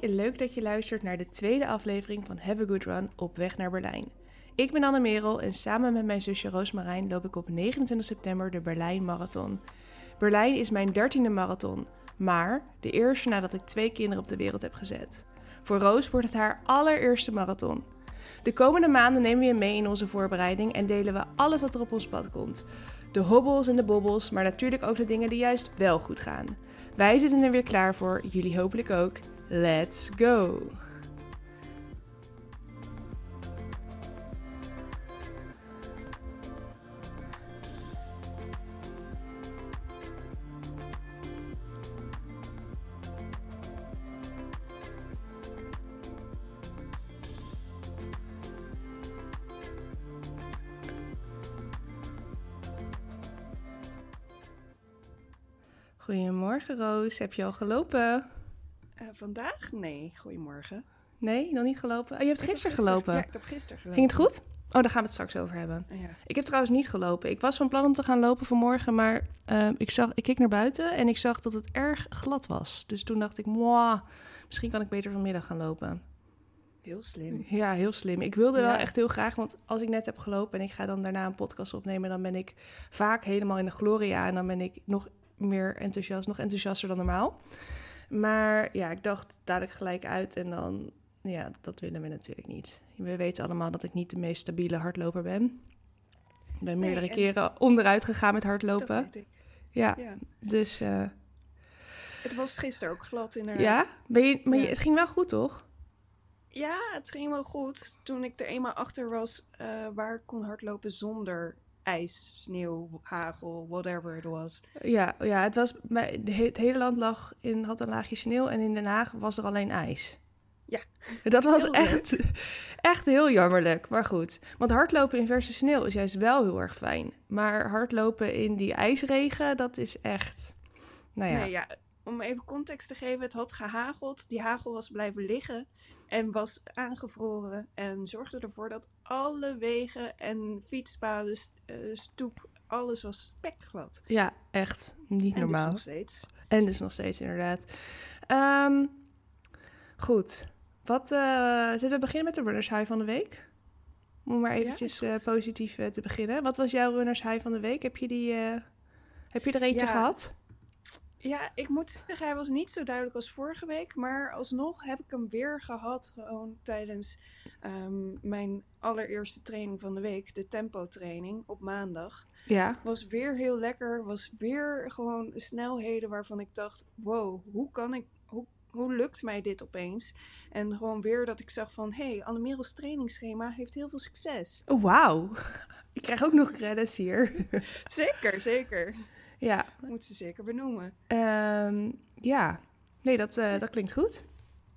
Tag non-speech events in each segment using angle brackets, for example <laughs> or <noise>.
Leuk dat je luistert naar de tweede aflevering van Have a Good Run op weg naar Berlijn. Ik ben Anne Merel en samen met mijn zusje Roosmarijn loop ik op 29 september de Berlijn Marathon. Berlijn is mijn dertiende marathon, maar de eerste nadat ik twee kinderen op de wereld heb gezet. Voor Roos wordt het haar allereerste marathon. De komende maanden nemen we je mee in onze voorbereiding en delen we alles wat er op ons pad komt. De hobbels en de bobbels, maar natuurlijk ook de dingen die juist wel goed gaan. Wij zitten er weer klaar voor, jullie hopelijk ook. Let's go! Goedemorgen Roos, heb je al gelopen? Uh, vandaag? Nee, goedemorgen. Nee, nog niet gelopen? Oh, je hebt gisteren gelopen? Ja, ik heb gisteren gelopen. Ging het goed? Oh, daar gaan we het straks over hebben. Ja. Ik heb trouwens niet gelopen. Ik was van plan om te gaan lopen vanmorgen, maar uh, ik, zag, ik keek naar buiten en ik zag dat het erg glad was. Dus toen dacht ik, mwah, misschien kan ik beter vanmiddag gaan lopen. Heel slim. Ja, heel slim. Ik wilde wel echt heel graag, want als ik net heb gelopen en ik ga dan daarna een podcast opnemen, dan ben ik vaak helemaal in de gloria en dan ben ik nog meer enthousiast, nog enthousiaster dan normaal. Maar ja, ik dacht dadelijk gelijk uit en dan, ja, dat willen we natuurlijk niet. We weten allemaal dat ik niet de meest stabiele hardloper ben. Ik ben meerdere Nee, keren onderuit gegaan met hardlopen. Dat weet ik. Ja, Ja. dus eh, Het was gisteren ook glad inderdaad. ja. Ben je, maar je- Ja. het ging wel goed, toch? Ja, het ging wel goed. Toen ik er eenmaal achter was eh, waar ik kon hardlopen zonder ijs, sneeuw, hagel, whatever het was. Ja, ja het, was, het hele land lag in, had een laagje sneeuw en in Den Haag was er alleen ijs. Ja. Dat was Heel echt, <laughs> echt heel jammerlijk, maar goed. Want hardlopen in verse sneeuw is juist wel heel erg fijn. Maar hardlopen in die ijsregen, dat is echt... Nou ja, Nee, ja, om even context te geven, het had gehageld. Die hagel was blijven liggen en was aangevroren. En zorgde ervoor dat alle wegen en fietspaden, eh, stoep, alles was spekglad. ja, echt niet En normaal. dus nog steeds. En dus nog steeds, inderdaad. Ehm, goed. Wat, eh, zullen we beginnen met de runners high van de week? Om maar eventjes eh, positief te beginnen. Wat was jouw runners high van de week? Heb je, die, heb je er eentje Ja. gehad? Ja, ik moet zeggen, hij was niet zo duidelijk als vorige week. Maar alsnog heb ik hem weer gehad. Gewoon tijdens ehm, mijn allereerste training van de week. De tempo training op maandag. Ja. Was weer heel lekker. Was weer gewoon snelheden waarvan ik dacht: wow, hoe kan ik. Hoe, hoe lukt mij dit opeens? En gewoon weer dat ik zag van... hé, hey, Annemerels trainingsschema heeft heel veel succes. Oh, wauw. Ik krijg ook nog credits hier. Zeker, zeker. Ja. Moet ze zeker benoemen. Ehm, ja. Nee, dat, eh, dat klinkt goed.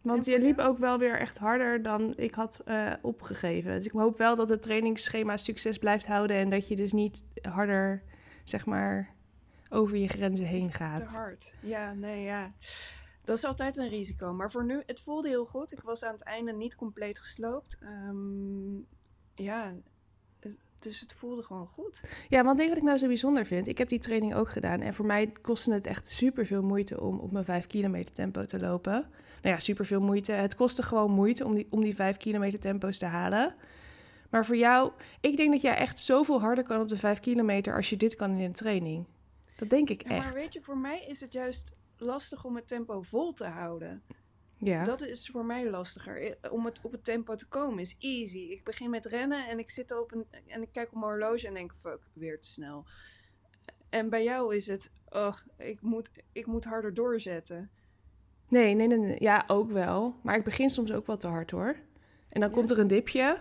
Want je liep ook wel weer echt harder dan ik had eh, opgegeven. Dus ik hoop wel dat het trainingsschema succes blijft houden en dat je dus niet harder, zeg maar, over je grenzen heen Te gaat. hard. Ja, nee, ja. Dat is altijd een risico. Maar voor nu, het voelde heel goed. Ik was aan het einde niet compleet gesloopt. Ehm, ja, dus het voelde gewoon goed. Ja, want weet wat ik nou zo bijzonder vind? Ik heb die training ook gedaan en voor mij kostte het echt super veel moeite om op mijn 5 kilometer tempo te lopen. Nou ja, super veel moeite. Het kostte gewoon moeite om die, om die 5 kilometer tempo's te halen. Maar voor jou, ik denk dat jij echt zoveel harder kan op de 5 kilometer als je dit kan in een training. Dat denk ik Ja, echt. maar weet je, voor mij is het juist lastig om het tempo vol te houden. Ja. Dat is voor mij lastiger. Om het op het tempo te komen is easy. Ik begin met rennen en ik zit op een en ik kijk op mijn horloge en denk fuck, weer te snel. En bij jou is het, oh, ik moet, ik moet harder doorzetten. Nee, nee, nee, nee. Ja, ook wel. Maar ik begin soms ook wel te hard hoor. En dan Ja? komt er een dipje.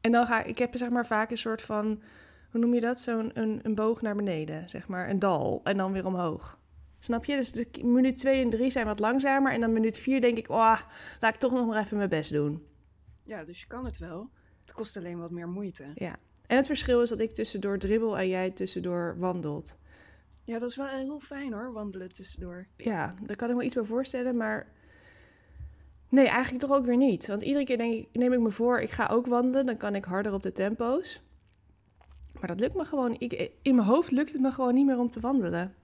En dan ga ik, ik heb zeg maar vaak een soort van, hoe noem je dat? Zo'n een, een boog naar beneden, zeg maar. Een dal. En dan weer omhoog. Snap je? Dus de minuut 2 en 3 zijn wat langzamer. En dan minuut 4 denk ik, oh, laat ik toch nog maar even mijn best doen. Ja, dus je kan het wel. Het kost alleen wat meer moeite. Ja. En het verschil is dat ik tussendoor dribbel en jij tussendoor wandelt. Ja, dat is wel heel fijn hoor, wandelen tussendoor. Ja, daar kan ik me iets bij voorstellen, maar... Nee, eigenlijk toch ook weer niet. Want iedere keer denk ik, neem ik me voor, ik ga ook wandelen, dan kan ik harder op de tempo's. Maar dat lukt me gewoon. Ik, in mijn hoofd lukt het me gewoon niet meer om te wandelen.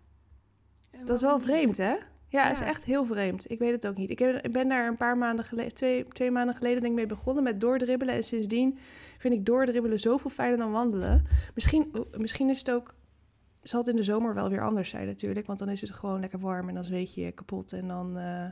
Dat is wel vreemd, hè? Ja, is echt heel vreemd. Ik weet het ook niet. Ik, heb, ik ben daar een paar maanden geleden, twee, twee maanden geleden denk ik mee begonnen met doordribbelen. En sindsdien vind ik doordribbelen zoveel fijner dan wandelen. Misschien, misschien is het ook, zal het in de zomer wel weer anders zijn natuurlijk. Want dan is het gewoon lekker warm en dan zweet je je kapot. En dan, eh,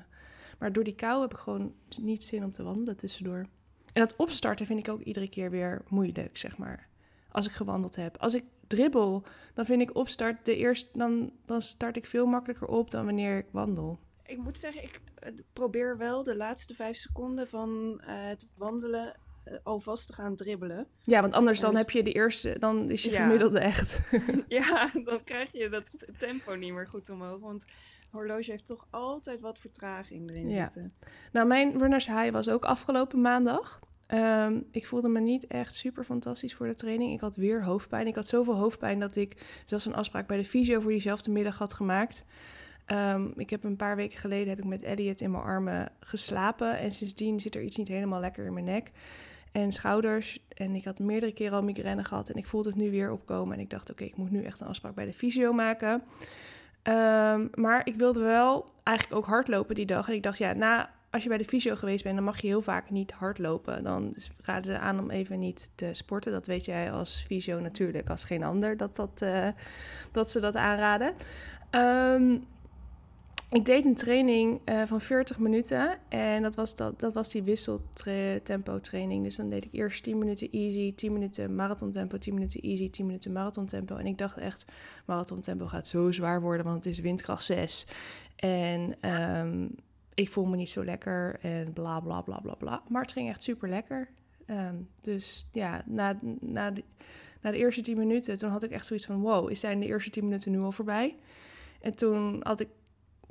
maar door die kou heb ik gewoon niet zin om te wandelen tussendoor. En dat opstarten vind ik ook iedere keer weer moeilijk, zeg maar. Als ik gewandeld heb. Als ik dribbel, dan vind ik opstart de eerste, dan, dan start ik veel makkelijker op dan wanneer ik wandel. Ik moet zeggen, ik eh, probeer wel de laatste vijf seconden van eh, het wandelen eh, alvast te gaan dribbelen. Ja, want anders dan dus- heb je de eerste, dan is je Ja. gemiddelde echt. <laughs> ja, <laughs> dan krijg je dat tempo niet meer goed omhoog. Want horloge heeft toch altijd wat vertraging erin Ja. zitten. Nou, mijn runners high was ook afgelopen maandag. Ehm, ik voelde me niet echt super fantastisch voor de training. Ik had weer hoofdpijn. Ik had zoveel hoofdpijn dat ik zelfs een afspraak bij de fysio voor diezelfde middag had gemaakt. Ehm, ik heb een paar weken geleden heb ik met Elliot in mijn armen geslapen. En sindsdien zit er iets niet helemaal lekker in mijn nek. En schouders. En ik had meerdere keren al migraine gehad. En ik voelde het nu weer opkomen. En ik dacht, oké, ik moet nu echt een afspraak bij de fysio maken. Ehm, maar ik wilde wel eigenlijk ook hardlopen die dag. En ik dacht, ja, na, als je bij de fysio geweest bent, dan mag je heel vaak niet hardlopen. Dan raden ze aan om even niet te sporten. Dat weet jij als fysio natuurlijk, als geen ander, dat, dat, eh, dat ze dat aanraden. Ehm, ik deed een training eh, van 40 minuten en dat was, dat, dat was die wisseltempo training. Dus dan deed ik eerst 10 minuten easy, 10 minuten marathon tempo, 10 minuten easy, 10 minuten marathon tempo. En ik dacht echt, marathon tempo gaat zo zwaar worden, want het is windkracht 6. En ehm, ik voel me niet zo lekker en bla bla bla bla bla. Maar het ging echt super lekker. dus ja, na, na, de, na de eerste 10 minuten, toen had ik echt zoiets van: wow, is zijn de eerste 10 minuten nu al voorbij? En toen had ik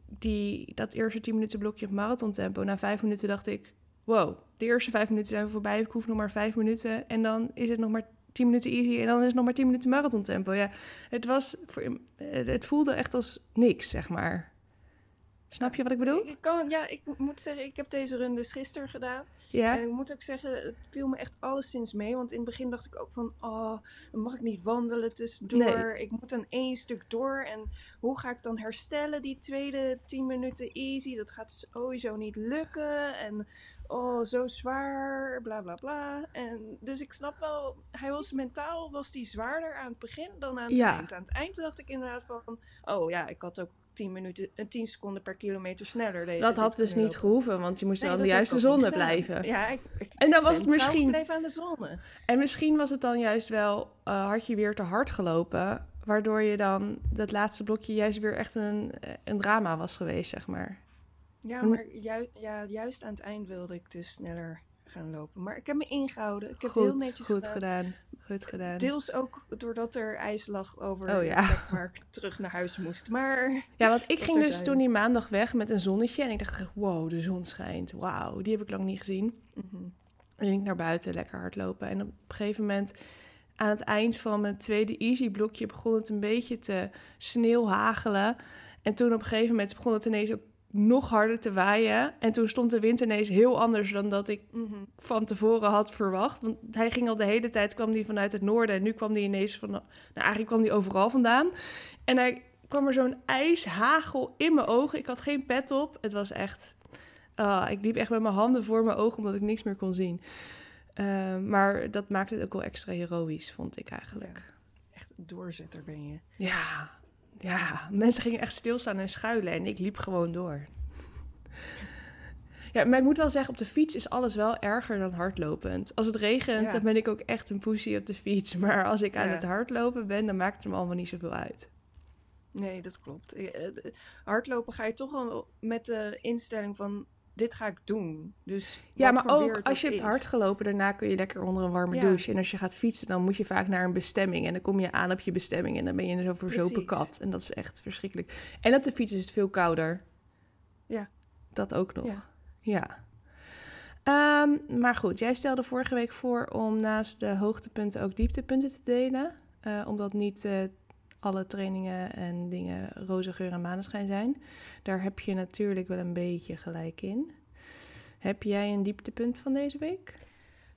die, dat eerste 10 minuten blokje op marathon tempo. Na vijf minuten dacht ik: wow, de eerste vijf minuten zijn voorbij. Ik hoef nog maar vijf minuten. En dan is het nog maar 10 minuten easy. En dan is het nog maar 10 minuten marathon tempo. Ja, het was voor, het voelde echt als niks, zeg maar. Snap je wat ik bedoel? Ik kan, ja, ik moet zeggen, ik heb deze run dus gisteren gedaan. Ja. En ik moet ook zeggen, het viel me echt alleszins mee. Want in het begin dacht ik ook van, oh, dan mag ik niet wandelen tussendoor. Ik moet dan één stuk door. En hoe ga ik dan herstellen die tweede 10 minuten easy? Dat gaat sowieso niet lukken. En oh, zo zwaar, bla bla bla. En dus ik snap wel, hij was mentaal was die zwaarder aan het begin dan aan het Ja. eind. Aan het eind dacht ik inderdaad van, oh ja, ik had ook 10, minuten, eh, 10 seconden per kilometer sneller. Dat had dus niet gehoeven, want je moest Nee, aan de juiste zone blijven. Ja, ik, ik En dan was het misschien. aan de zone. En misschien was het dan juist wel, eh, had je weer te hard gelopen, waardoor je dan dat laatste blokje juist weer echt een, eh, een drama was geweest, zeg maar. Ja, maar ju- ja, juist aan het eind wilde ik dus sneller gaan lopen. Maar ik heb me ingehouden. Ik heb goed, heel netjes goed gedaan. gedaan. Goed gedaan. Deels ook doordat er ijs lag over Oh, ja. <laughs> terug naar huis moest. Maar Ja, want ik ging dus toen die maandag weg met een zonnetje en ik dacht, wow, de zon schijnt. Wauw, die heb ik lang niet gezien. Mhm. En ik naar buiten, lekker hardlopen. En op een gegeven moment, aan het eind van mijn tweede easy blokje, begon het een beetje te sneeuwhagelen. En toen op een gegeven moment begon het ineens ook nog harder te waaien. En toen stond de wind ineens heel anders dan dat ik Mhm. van tevoren had verwacht. Want hij ging al de hele tijd, kwam hij vanuit het noorden. En nu kwam hij ineens van, nou eigenlijk kwam hij overal vandaan. En hij kwam er zo'n ijshagel in mijn ogen. Ik had geen pet op. Het was echt, ah, ik liep echt met mijn handen voor mijn ogen omdat ik niks meer kon zien. Eh, maar dat maakte het ook wel extra heroïs, vond ik eigenlijk. Echt doorzetter ben je. Ja, ja, mensen gingen echt stilstaan en schuilen en ik liep gewoon door. Ja, maar ik moet wel zeggen, op de fiets is alles wel erger dan hardlopend. Als het regent, Ja. dan ben ik ook echt een poesie op de fiets. <laughs> Maar als ik aan Ja. het hardlopen ben, dan maakt het me allemaal niet zoveel uit. Nee, dat klopt. Eh, eh, Hardlopen ga je toch wel met de instelling van... Dit ga ik doen. Dus Ja, maar ook als je hebt hard gelopen, daarna kun je lekker onder een warme Ja. douche. En als je gaat fietsen, dan moet je vaak naar een bestemming. En dan kom je aan op je bestemming en dan ben je zo'n verzopen kat. En dat is echt verschrikkelijk. En op de fiets is het veel kouder. Ja. Dat ook nog. Ja. Ja. Ehm, maar goed, jij stelde vorige week voor om naast de hoogtepunten ook dieptepunten te delen. Eh, omdat niet eh, alle trainingen en dingen roze geur en maneschijn zijn. Daar heb je natuurlijk wel een beetje gelijk in. Heb jij een dieptepunt van deze week?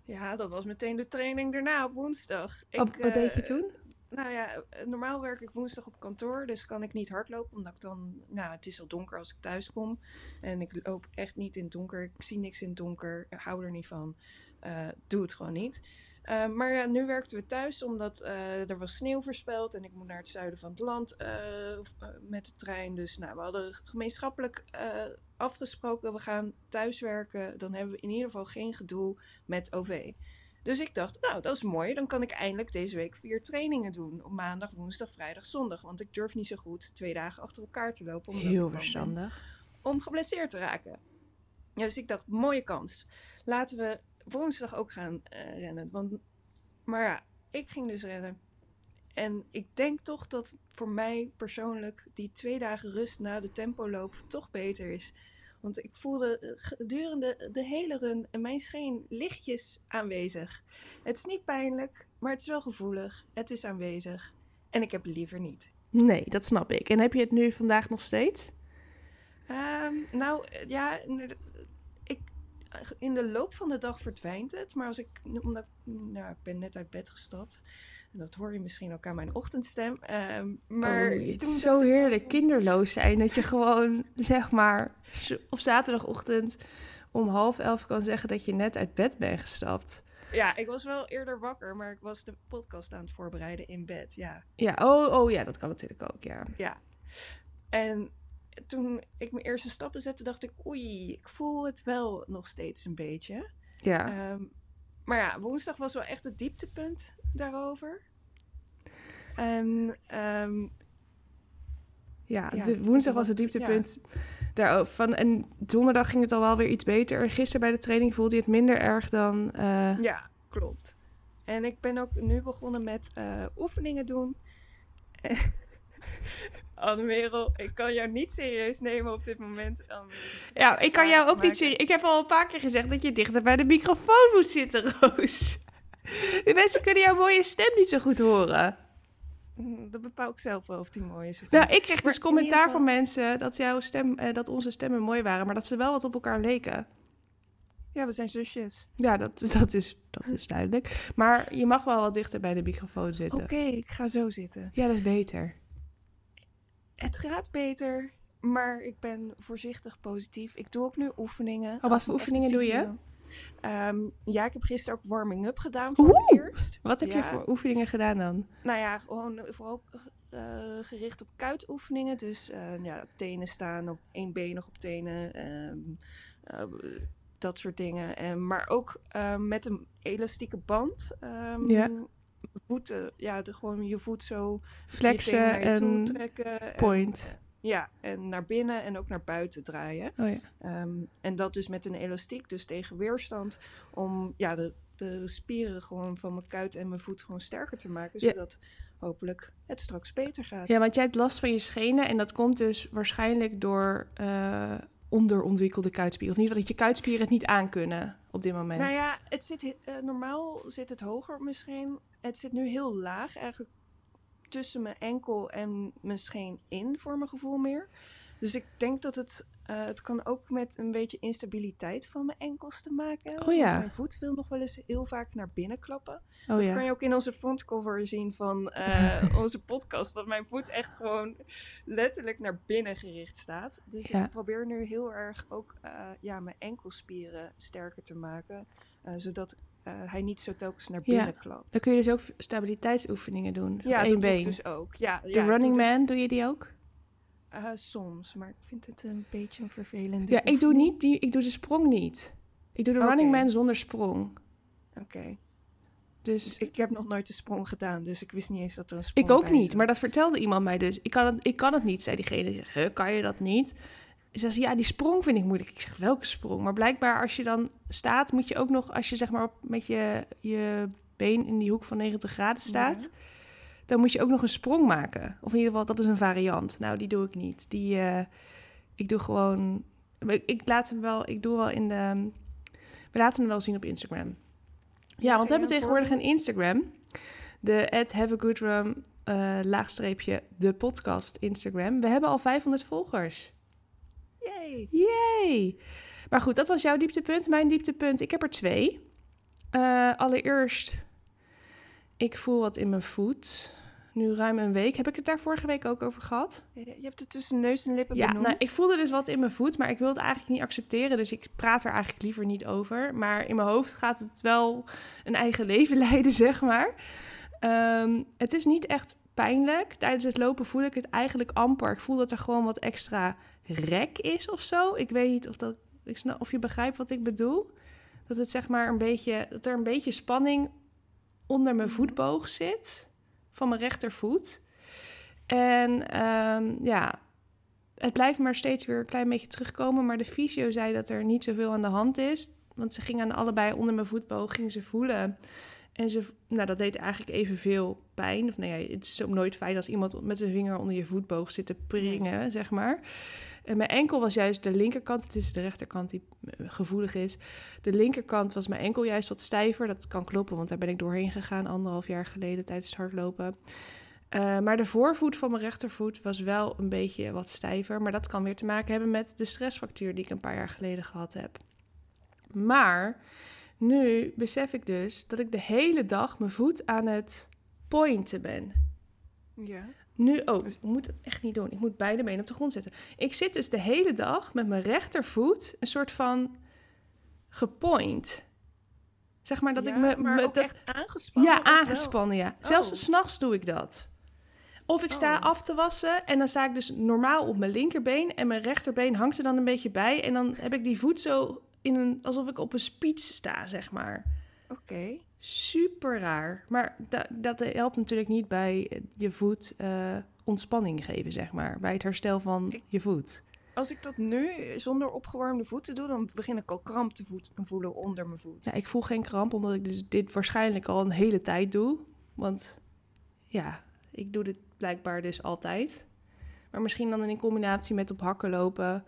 Ja, dat was meteen de training daarna op woensdag. Ik, wat deed je eh, toen? nou ja, eh, normaal werk ik woensdag op kantoor, dus kan ik niet hardlopen, omdat ik dan, nou, het is al donker als ik thuis kom. En ik loop echt niet in het donker, ik zie niks in het donker, ik hou er niet van. Uh, doe het gewoon niet. Uh, maar ja, nu werkten we thuis omdat uh, er was sneeuw voorspeld en ik moet naar het zuiden van het land met de trein. Dus nou, we hadden gemeenschappelijk afgesproken, we gaan thuiswerken. Dan hebben we in ieder geval geen gedoe met OV. Dus ik dacht, nou, dat is mooi. Dan kan ik eindelijk deze week vier trainingen doen. Op maandag, woensdag, vrijdag, zondag. Want ik durf niet zo goed twee dagen achter elkaar te lopen. Omdat Heel verstandig. Om geblesseerd te raken. dus ik dacht, mooie kans. Laten we woensdag ook gaan uh, rennen. Want, maar ja, ik ging dus rennen. En ik denk toch dat voor mij persoonlijk die twee dagen rust na de tempoloop toch beter is. Want ik voelde eh, gedurende de hele run in mijn scheen lichtjes aanwezig. Het is niet pijnlijk, maar het is wel gevoelig. Het is aanwezig. En ik heb het liever niet. Nee, dat snap ik. En heb je het nu vandaag nog steeds? Um, nou, ja, in de loop van de dag verdwijnt het. Maar als ik, omdat nou, ik ben net uit bed gestapt. En dat hoor je misschien ook aan mijn ochtendstem. Um, maar oh, het is zo heerlijk kinderloos zijn. Dat je gewoon, zeg maar, op zaterdagochtend om half elf kan zeggen dat je net uit bed bent gestapt. Ja, ik was wel eerder wakker, maar ik was de podcast aan het voorbereiden in bed, ja. Ja, oh, oh ja, dat kan natuurlijk ook, ja. Ja. En toen ik mijn eerste stappen zette, dacht ik, oei, ik voel het wel nog steeds een beetje. Ja. Um, maar ja, woensdag was wel echt het dieptepunt daarover. En um, ja, de, woensdag was het dieptepunt ja. daarover. Van, en donderdag ging het al wel weer iets beter. Gisteren bij de training voelde je het minder erg dan... Uh... Ja, klopt. En ik ben ook nu begonnen met uh, oefeningen doen. <laughs> Anne-Merel, ik kan jou niet serieus nemen op dit moment. Ja, ik kan jou ook niet serieus... Ik heb al een paar keer gezegd dat je dichter bij de microfoon moet zitten, Roos. <laughs> De mensen kunnen jouw mooie stem niet zo goed horen. Mm, dat bepaal ik zelf wel of die mooi is. Nou, ik kreeg dus commentaar van mensen dat, jouw stem, eh, dat onze stemmen mooi waren, maar dat ze wel wat op elkaar leken. Ja, we zijn zusjes. Ja, dat, <laughs> dat, is, dat is duidelijk. Maar je mag wel wat dichter bij de microfoon zitten. Oké, ik ga zo zitten. Ja, dat is beter. Het gaat beter, maar ik ben voorzichtig positief. Ik doe ook nu oefeningen. Oh, wat voor oefeningen doe je? Um, ja, ik heb gisteren ook warming-up gedaan voor het eerst. Wat heb je voor oefeningen gedaan dan? Nou ja, gewoon vooral uh, gericht op kuitoefeningen. Dus uh, ja, tenen staan, op één been nog op tenen. Um, uh, dat soort dingen. En, maar ook met een elastieke band. Um, ja. Voeten, ja, de, gewoon je voet zo flexen en trekken. Point. Ja, en naar binnen en ook naar buiten draaien. Oh ja. Um, en dat dus met een elastiek, dus tegen weerstand, om ja, de, de spieren gewoon van mijn kuit en mijn voet gewoon sterker te maken, zodat hopelijk het straks beter gaat. Ja, want jij hebt last van je schenen en dat komt dus waarschijnlijk door uh, onderontwikkelde kuitspieren. Of niet, dat je kuitspieren het niet aankunnen op dit moment. Nou ja, het zit, uh, normaal zit het hoger misschien. Het zit nu heel laag, eigenlijk tussen mijn enkel en mijn scheen in, voor mijn gevoel meer. Dus ik denk dat het, uh, het kan ook met een beetje instabiliteit van mijn enkels te maken hebben. Oh ja. Mijn voet wil nog wel eens heel vaak naar binnen klappen. Oh dat ja. kan je ook in onze frontcover zien van uh, <laughs> onze podcast. Dat mijn voet echt gewoon letterlijk naar binnen gericht staat. Dus Ja. ik probeer nu heel erg ook uh, ja, mijn enkelspieren sterker te maken. Zodat hij niet zo telkens naar binnen Ja. klapt. Dan kun je dus ook stabiliteitsoefeningen doen. Ja, op dat been. dus ook. Ja, de running dus- man, doe je die ook? Uh, soms, maar ik vind het een beetje een vervelende. Ja, ik doe niet die, ik doe de sprong niet. Ik doe de running man zonder sprong. Oké. Dus Ik heb nog nooit de sprong gedaan, dus ik wist niet eens dat er een sprong ik ook niet, zat. maar dat vertelde iemand mij dus. Ik kan het, ik kan het niet, zei diegene. Die zegt, "Huh, kan je dat niet? Ze zegt, ja, die sprong vind ik moeilijk. Ik zeg, welke sprong? Maar blijkbaar als je dan staat, moet je ook nog... Als je zeg maar op- met je, je been in die hoek van 90 graden staat... Ja. Dan moet je ook nog een sprong maken. Of in ieder geval, dat is een variant. Nou, die doe ik niet. Die, eh, ik doe gewoon... Ik, ik laat hem wel... Ik doe wel in de... We laten hem wel zien op Instagram. Ja, want we hebben tegenwoordig een Instagram. De at have a good eh, laagstreepje de podcast Instagram. We hebben al 500 volgers. Yay! Yay! Maar goed, dat was jouw dieptepunt. Mijn dieptepunt, ik heb er twee. Eh, allereerst, ik voel wat in mijn voet. nu ruim een week. Heb ik het daar vorige week ook over gehad? Je hebt het tussen neus en lippen Ja, benoemd. nou, ik voelde dus wat in mijn voet, maar ik wil het eigenlijk niet accepteren. Dus ik praat er eigenlijk liever niet over. Maar in mijn hoofd gaat het wel een eigen leven <laughs> leiden, zeg maar. Ehm, het is niet echt pijnlijk. Tijdens het lopen voel ik het eigenlijk amper. Ik voel dat er gewoon wat extra rek is of zo. Ik weet niet of, dat, ik snap, of je begrijpt wat ik bedoel. Dat, het zeg maar een beetje, dat er een beetje spanning onder mijn voetboog zit. Van mijn rechtervoet. En ehm, ja, het blijft maar steeds weer een klein beetje terugkomen. Maar de fysio zei dat er niet zoveel aan de hand is. Want ze gingen aan allebei onder mijn voetboog gingen ze voelen. En ze, nou, dat deed eigenlijk evenveel pijn. Of, nou ja, het is ook nooit fijn als iemand met zijn vinger onder je voetboog zit te pringen, zeg maar. En mijn enkel was juist de linkerkant. Het is de rechterkant die eh, gevoelig is. De linkerkant was mijn enkel juist wat stijver. Dat kan kloppen, want daar ben ik doorheen gegaan anderhalf jaar geleden tijdens het hardlopen. Uh, maar de voorvoet van mijn rechtervoet was wel een beetje wat stijver. Maar dat kan weer te maken hebben met de stressfactuur die ik een paar jaar geleden gehad heb. Maar nu besef ik dus dat ik de hele dag mijn voet aan het pointen ben. Ja. Nu ook. Ik moet het echt niet doen. Ik moet beide benen op de grond zetten. Ik zit dus de hele dag met mijn rechtervoet een soort van gepoint. Zeg maar dat Ja, ik me... maar me ook dat, echt aangespannen? ja, aangespannen, ja. Zelfs Oh. s s'nachts doe ik dat. Of ik sta Oh. af te wassen en dan sta ik dus normaal op mijn linkerbeen... en mijn rechterbeen hangt er dan een beetje bij... en dan heb ik die voet zo in een... alsof ik op een speech sta, zeg maar. Oké. Super raar. Maar da- dat helpt natuurlijk niet bij eh, je voet eh, ontspanning geven, zeg maar. Bij het herstel van Ik- je voet. Als ik dat nu zonder opgewarmde voeten doe, dan begin ik al kramp te voelen onder mijn voet. Ja, ik voel geen kramp, omdat ik dus dit waarschijnlijk al een hele tijd doe. Want ja, ik doe dit blijkbaar dus altijd. Maar misschien dan in combinatie met op hakken lopen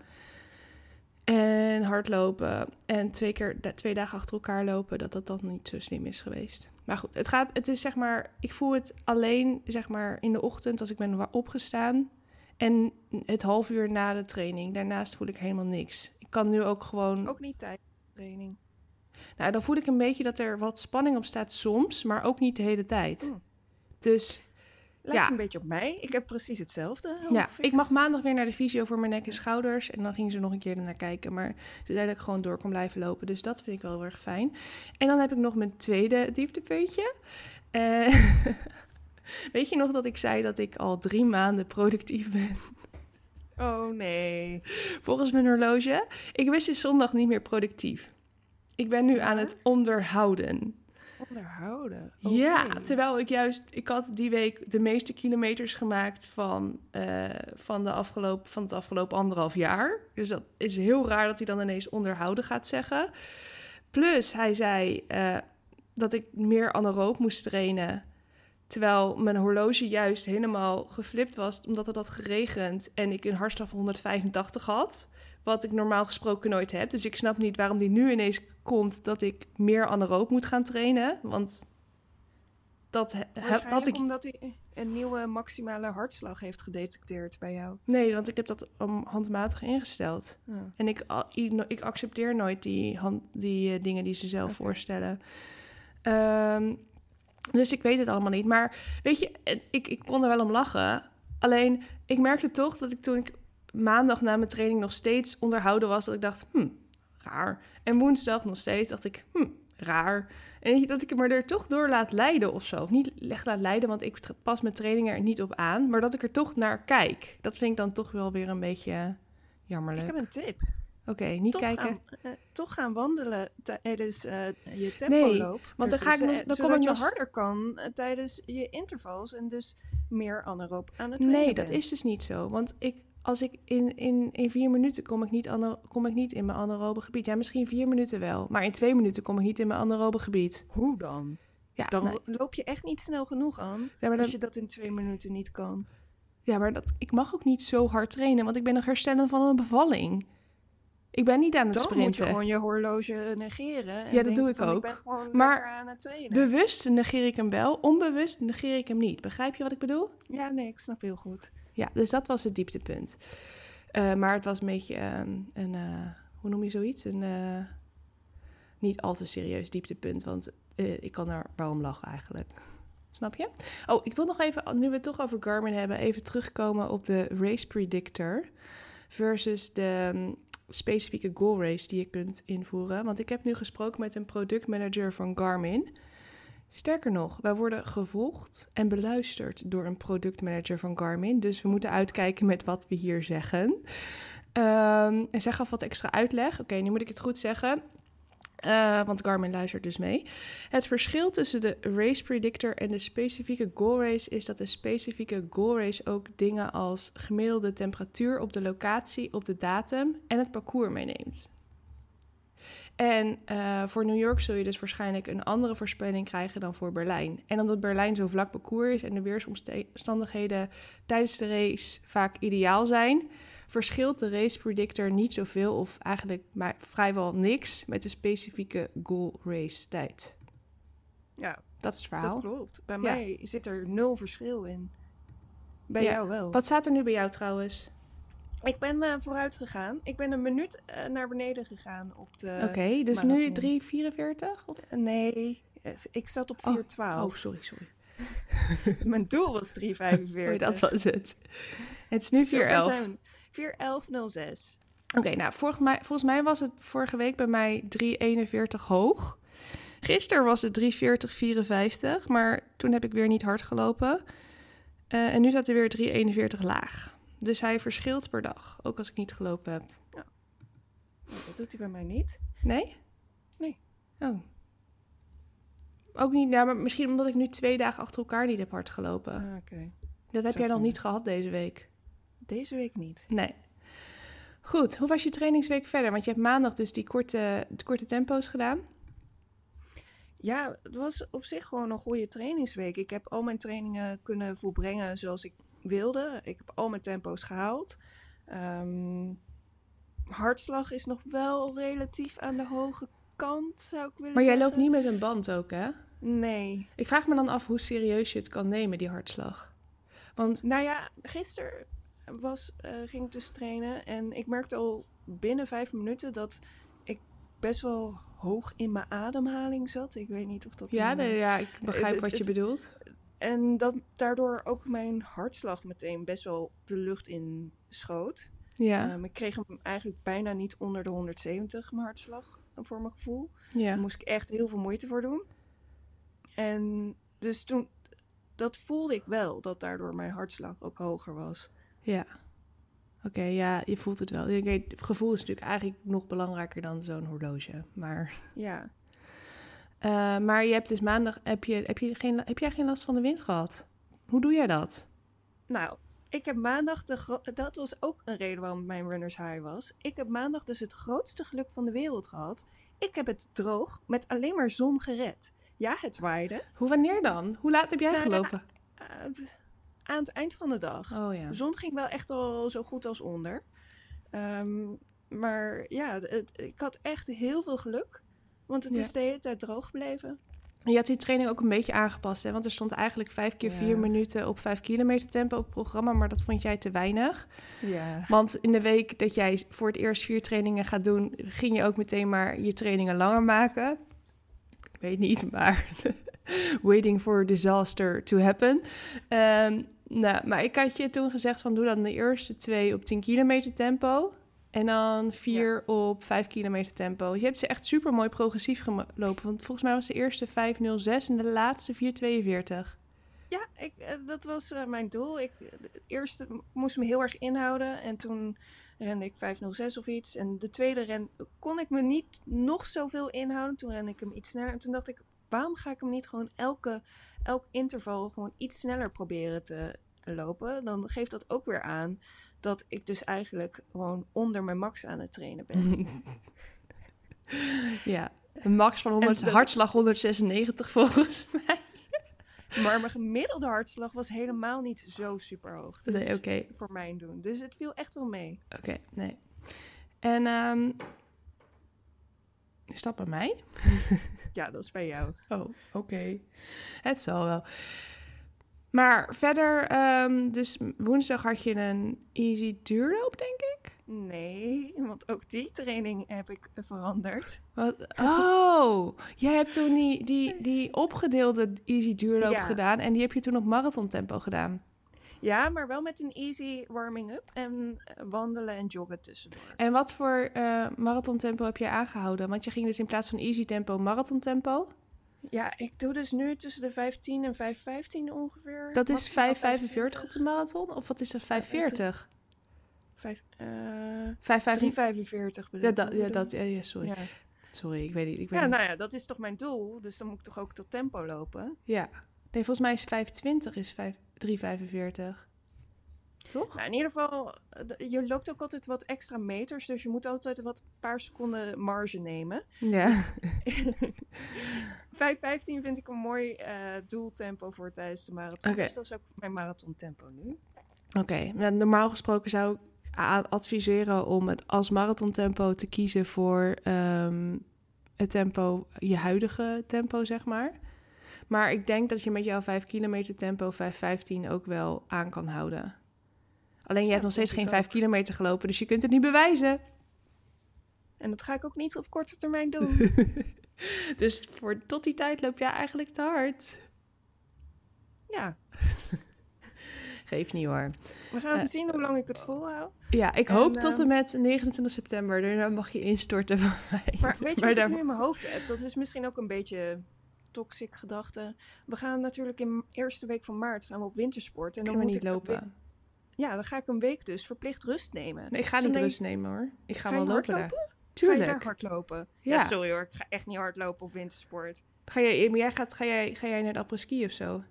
en hardlopen en twee, keer, twee dagen achter elkaar lopen, dat dat dan niet zo slim is geweest. Maar goed, het, gaat, het is zeg maar, ik voel het alleen zeg maar in de ochtend als ik ben opgestaan en het half uur na de training. Daarnaast voel ik helemaal niks. Ik kan nu ook gewoon Ook niet tijdens de training. nou, dan voel ik een beetje dat er wat spanning op staat soms, maar ook niet de hele tijd. Mm. Dus Lijkt Ja. een beetje op mij. Ik heb precies hetzelfde. ja, ik mag maandag weer naar de fysio voor mijn nek en schouders. En dan gingen ze nog een keer ernaar kijken. Maar ze zei dat ik gewoon door kon blijven lopen. Dus dat vind ik wel heel erg fijn. En dan heb ik nog mijn tweede dieptepuntje. Eh, <laughs> weet je nog dat ik zei dat ik al drie maanden productief ben? Oh nee. Volgens mijn horloge. Ik wist dus zondag niet meer productief. Ik ben nu aan het onderhouden. Onderhouden. Ja, terwijl ik juist, ik had die week de meeste kilometers gemaakt van, eh, van, de afgelopen, van het afgelopen anderhalf jaar. Dus dat is heel raar dat hij dan ineens onderhouden gaat zeggen. Plus, hij zei eh, dat ik meer anaeroop moest trainen. Terwijl mijn horloge juist helemaal geflipt was, omdat het had geregend en ik een hartslag van 185 had. Wat ik normaal gesproken nooit heb. Dus ik snap niet waarom die nu ineens komt dat ik meer anaeroop moet gaan trainen. Want dat had ik. omdat hij een nieuwe maximale hartslag heeft gedetecteerd bij jou. Nee, want ik heb dat handmatig ingesteld. Ja. En ik, ik accepteer nooit die, hand, die eh, dingen die ze zelf voorstellen. Ehm, dus ik weet het allemaal niet. Maar weet je, eh, ik, ik kon er wel om lachen. Alleen, ik merkte toch dat ik toen ik maandag na mijn training nog steeds onderhouden was, dat ik dacht, hm, raar. En woensdag nog steeds dacht ik, hm, raar. En dat ik me er toch door laat leiden of zo. Of niet echt laat leiden, want ik pas mijn training er niet op aan. Maar dat ik er toch naar kijk. Dat vind ik dan toch wel weer een beetje jammerlijk. Ik heb een tip. Oké, niet toch kijken. Gaan, eh, toch gaan wandelen tijdens eh, je tempo Nee, loop. want dan ga ik nog- dan kom ik nog- harder kan eh, tijdens je intervals en dus meer anaeroop aan het trainen Nee, dat is dus niet zo. Want ik, als ik in, in, in vier minuten kom ik, niet kom ik niet in mijn anaerobe gebied. Ja, misschien vier minuten wel. Maar in twee minuten kom ik niet in mijn anaerobe gebied. Hoe dan? Ja, Dan loop je echt niet snel genoeg aan ja, als je dat in twee minuten niet kan. ja, maar dat, ik mag ook niet zo hard trainen, want ik ben nog herstellen van een bevalling. Ik ben niet aan het Dan moet je sprinten. gewoon je horloge negeren. En Ja, dat doe ik van, ook. Ik ben gewoon Maar aan het trainen. Bewust negeer ik hem wel, onbewust negeer ik hem niet. Begrijp je wat ik bedoel? Ja, nee, ik snap heel goed. Ja, dus dat was het dieptepunt. Eh, maar het was een beetje ehm, een, eh, hoe noem je zoiets? Een eh, niet al te serieus dieptepunt, want ik kan er wel om lachen eigenlijk. Snap je? Oh, ik wil nog even, nu we het toch over Garmin hebben, even terugkomen op de Race Predictor versus de mm, specifieke goal race die je kunt invoeren. Want ik heb nu gesproken met een productmanager van Garmin. Sterker nog, wij worden gevolgd en beluisterd door een productmanager van Garmin. Dus we moeten uitkijken met wat we hier zeggen. Ehm, en zij gaf wat extra uitleg. Oké, nu moet ik het goed zeggen. Uh, want Garmin luistert dus mee. Het verschil tussen de race predictor en de specifieke goal race is dat de specifieke goal race ook dingen als gemiddelde temperatuur op de locatie, op de datum en het parcours meeneemt. En uh, voor New York zul je dus waarschijnlijk een andere voorspelling krijgen dan voor Berlijn. En omdat Berlijn zo vlak parcours is en de weersomstandigheden tijdens de race vaak ideaal zijn, verschilt de race predictor niet zoveel of eigenlijk maar vrijwel niks met de specifieke goal race tijd. Ja, dat is het verhaal. Dat klopt. Bij mij zit er nul verschil in. Bij jou wel. Wat staat er nu bij jou trouwens? Ik ben uh, vooruit gegaan. Ik ben een minuut uh, naar beneden gegaan op de. Oké, okay, dus marathon. nu 3,44? Of? Nee, ik zat op 4,12. Oh, oh, sorry, sorry. <laughs> Mijn doel was <laughs> 3,45. oh, dat was het. Het is nu 4,11. 41106. Oké, nou, volgens mij was het vorige week bij mij 341 hoog. Gisteren was het 34054, maar toen heb ik weer niet hard gelopen. Uh, en nu staat er weer 341 laag. Dus hij verschilt per dag, ook als ik niet gelopen heb. Ja. Dat doet hij bij mij niet. Nee? Nee. Oh. Ook niet, nou, maar misschien omdat ik nu twee dagen achter elkaar niet heb hard gelopen. Ah, Oké. Dat heb jij nog niet gehad deze week. Deze week niet. Nee. Goed, hoe was je trainingsweek verder? Want je hebt maandag dus die korte, korte tempo's gedaan. Ja, het was op zich gewoon een goede trainingsweek. Ik heb al mijn trainingen kunnen volbrengen zoals ik wilde. Ik heb al mijn tempo's gehaald. Um, hartslag is nog wel relatief aan de hoge kant, zou ik willen Maar jij loopt niet met een band ook, hè? Nee. Ik vraag me dan af hoe serieus je het kan nemen, die hartslag. Want... Nou ja, gisteren was, uh, ging ik dus trainen. En ik merkte al binnen vijf minuten dat ik best wel hoog in mijn ademhaling zat. Ik weet niet of dat... Ja, een, ja ik begrijp wat je bedoelt. En dat daardoor ook mijn hartslag meteen best wel de lucht in schoot. Ja. Um, ik kreeg hem eigenlijk bijna niet onder de 170, mijn hartslag, voor mijn gevoel. Ja. Daar moest ik echt heel veel moeite voor doen. En dus toen, dat voelde ik wel, dat daardoor mijn hartslag ook hoger was. Ja. Oké, ja, je voelt het wel. Het gevoel is natuurlijk eigenlijk nog belangrijker dan zo'n horloge. Maar. <laughs> Ja. Uh, maar je hebt dus maandag. Heb, je, heb, je geen, heb jij geen last van de wind gehad? Hoe doe jij dat? Nou, ik heb maandag. De dat was ook een reden waarom mijn runners high was. Ik heb maandag dus het grootste geluk van de wereld gehad. Ik heb het droog met alleen maar zon gered. Ja, het waaide. Hoe wanneer dan? Hoe laat heb jij nou, gelopen? Uh, aan het eind van de dag. Oh, ja. De zon ging wel echt al zo goed als onder. Ehm, maar ja, het, ik had echt heel veel geluk. Want het is de hele tijd droog gebleven. Je had die training ook een beetje aangepast, hè? Want er stond eigenlijk vijf keer vier minuten op vijf kilometer tempo op het programma, maar dat vond jij te weinig. Ja. Want in de week dat jij voor het eerst vier trainingen gaat doen, ging je ook meteen maar je trainingen langer maken. Ik weet niet, maar <laughs> waiting for disaster to happen. Um, nou, maar ik had je toen gezegd van doe dan de eerste twee op 10 kilometer tempo. En dan vier op 5 kilometer tempo. Je hebt ze echt super mooi progressief gelopen. Want volgens mij was de eerste 5.06 en de laatste 4.42. Ja, ik, eh, dat was uh, mijn doel. Ik, de eerste moest me heel erg inhouden. En toen rende ik 5.06 of iets. En de tweede ren kon ik me niet nog zoveel inhouden. Toen rende ik hem iets sneller. En toen dacht ik, waarom ga ik hem niet gewoon elke, elk interval gewoon iets sneller proberen te lopen? Dan geeft dat ook weer aan dat ik dus eigenlijk gewoon onder mijn max aan het trainen ben. <laughs> ja, een max van 100, hartslag 196 volgens <laughs> mij. Maar mijn gemiddelde hartslag was helemaal niet zo super hoog. Dus nee, oké. Voor mijn doen. Dus het viel echt wel mee. Oké, nee. En um, is dat bij mij? <laughs> ja, dat is bij jou. <laughs> Oh, oké. Het zal wel. Maar verder, um, dus woensdag had je een easy duurloop, denk ik? Nee, want ook die training heb ik veranderd. Wat? <laughs> Oh, jij hebt toen die, die, die opgedeelde easy duurloop Ja. gedaan en die heb je toen op marathontempo gedaan. Ja, maar wel met een easy warming-up en eh, wandelen en joggen tussendoor. En wat voor eh marathontempo heb je aangehouden? Want je ging dus in plaats van easy tempo marathontempo. Ja, ik doe dus nu tussen de 15 en 5,15 ongeveer. Dat is maximaal 5,45 op de marathon? Of wat is dat, 5,40? Vijf, eh 5,45? 3,45 bedoel Ja, ja, dat, ja, ja, sorry. Ja. Sorry, ik weet niet. Ik weet ja, niet. nou ja, dat is toch mijn doel. Dus dan moet ik toch ook dat tempo lopen. Ja. Nee, volgens mij is 5,20 is 5 3,45. Toch? Nou, in ieder geval, eh, je loopt ook altijd wat extra meters. Dus je moet altijd wat paar seconden marge nemen. Ja. <laughs> 5,15 vind ik een mooi eh, doeltempo voor tijdens de marathon. Oké. Dus dat is ook mijn marathontempo nu. Oké, nou, normaal gesproken zou ik adviseren om het als marathontempo te kiezen voor ehm, het tempo, je huidige tempo, zeg maar. Maar ik denk dat je met jouw 5 kilometer tempo 5,15 ook wel aan kan houden. Alleen je hebt nog steeds geen ik 5 kilometer gelopen, dus je kunt het niet bewijzen. En dat ga ik ook niet op korte termijn doen. <laughs> Dus voor tot die tijd loop jij eigenlijk te hard. ja, <laughs> Geef niet hoor. we gaan Eh, zien hoe lang ik het volhoud. Ja, ik En, hoop tot ehm, en met 29 september. Daarna mag je instorten van mij. Maar weet je <laughs> Maar wat ik nu in mijn hoofd heb? Dat is misschien ook een beetje toxic gedachte. We gaan natuurlijk in de eerste week van maart gaan we op wintersport. En dan kunnen we moet niet ik lopen. ja, dan ga ik een week dus verplicht rust nemen. Nee, ik ga Dus niet rust nemen hoor. Ik ga, wel lopen daar. Ga je daar Tuurlijk. hardlopen? Ja. Ja. sorry hoor, ik ga echt niet hardlopen op wintersport. Ga jij, maar jij gaat, ga, jij, ga jij naar de apres-ski of zo?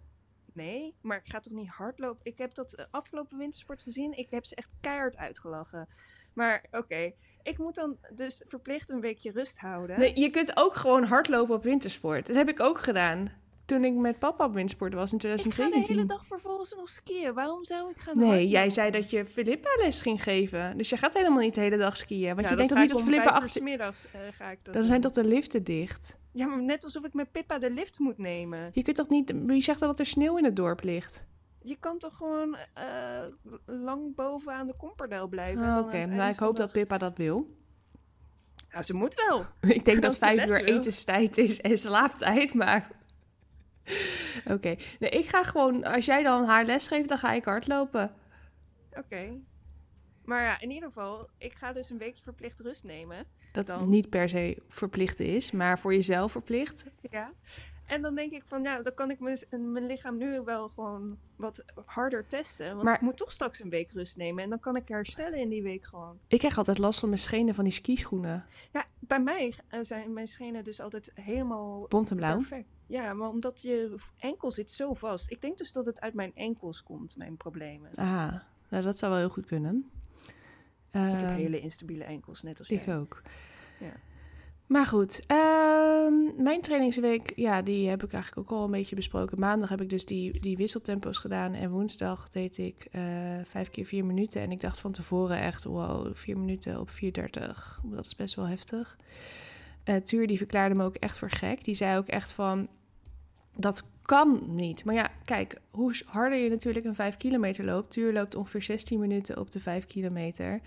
Nee, maar ik ga toch niet hardlopen? Ik heb dat eh, afgelopen wintersport gezien. Ik heb ze echt keihard uitgelachen. Maar oké, ik moet dan dus verplicht een weekje rust houden. Nee, je kunt ook gewoon hardlopen op wintersport. Dat heb ik ook gedaan. Toen ik met papa op wintersport was in ik ga de 2017. hele dag vervolgens nog skiën. Waarom zou ik gaan Nee, hardlopen? jij zei dat je Filippa les ging geven. Dus je gaat helemaal niet de hele dag skiën. Want je denkt toch niet dat Filippa achter... middags eh, ga ik dat Dan zijn toch de liften dicht? Ja, maar net alsof ik met Pippa de lift moet nemen. Je kunt toch niet... Wie zegt dat er sneeuw in het dorp ligt? Je kan toch gewoon eh, lang boven aan de komperdel blijven. Oh, Oké, nou ik hoop dat Pippa dat wil. Nou, ze moet wel. <laughs> Ik denk <laughs> dat vijf uur wil. etenstijd is en slaaptijd, maar... <laughs> Oké, nee, ik ga gewoon... Als jij dan haar les geeft, dan ga ik hardlopen. Oké. Maar ja, in ieder geval, ik ga dus een weekje verplicht rust nemen. Dat Dan? niet per se verplicht is, maar voor jezelf verplicht. Ja. En dan denk ik van, ja, dan kan ik mijn, mijn lichaam nu wel gewoon wat harder testen. Want Maar- ik moet toch straks een week rust nemen. En dan kan ik herstellen in die week gewoon. Ik krijg altijd last van mijn schenen van die skischoenen. Ja, bij mij eh, zijn mijn schenen dus altijd helemaal Bont en blauw. perfect. Ja, maar omdat je enkel zit zo vast. Ik denk dus dat het uit mijn enkels komt, mijn problemen. Ah, nou, dat zou wel heel goed kunnen. ik heb Ehm, hele instabiele enkels, net als Ik jij. ook. Ja. Maar goed, ehm, mijn trainingsweek, ja, die heb ik eigenlijk ook al een beetje besproken. Maandag heb ik dus die, die wisseltempo's gedaan en woensdag deed ik eh, vijf keer vier minuten. En ik dacht van tevoren echt, wow, vier minuten op 4.30, dat is best wel heftig. Eh Tuur die verklaarde me ook echt voor gek. Die zei ook echt van, dat kan niet. Maar ja, kijk, hoe harder je natuurlijk een 5 kilometer loopt. Tuur loopt ongeveer 16 minuten op de 5 kilometer.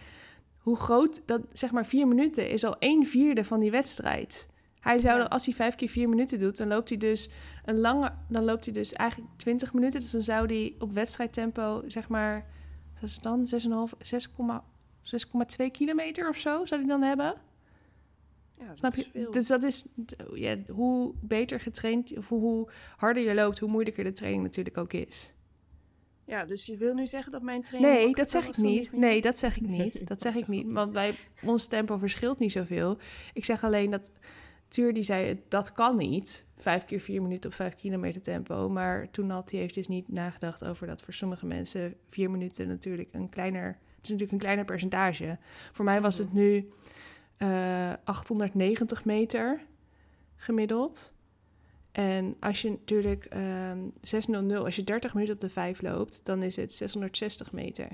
Hoe groot dat, zeg maar, 4 minuten is al 1 vierde van die wedstrijd. Hij zou, dan, als hij 5 keer 4 minuten doet, dan loopt hij dus een lange, dan loopt hij dus eigenlijk 20 minuten. Dus dan zou hij op wedstrijdtempo, zeg maar, wat is dan 6,5, 6,2 6,2 kilometer of zo zou hij dan hebben. Ja, Snap je? Dus dat is ja, hoe beter getraind of hoe harder je loopt, hoe moeilijker de training natuurlijk ook is. Ja, dus je wil nu zeggen dat mijn training... Nee, dat zeg ik niet. Nee, dat zeg ik niet. <laughs> Dat zeg ik niet. Want bij ons tempo verschilt niet zoveel. Ik zeg alleen dat Tuur die zei, dat kan niet. Vijf keer vier minuten op vijf kilometer tempo. Maar toen had hij heeft dus niet nagedacht over dat voor sommige mensen vier minuten natuurlijk een kleiner... Het is natuurlijk een kleiner percentage. Voor mij was het nu eh 890 meter gemiddeld. En als je natuurlijk ehm 600, als je 30 minuten op de 5 loopt, dan is het 660 meter.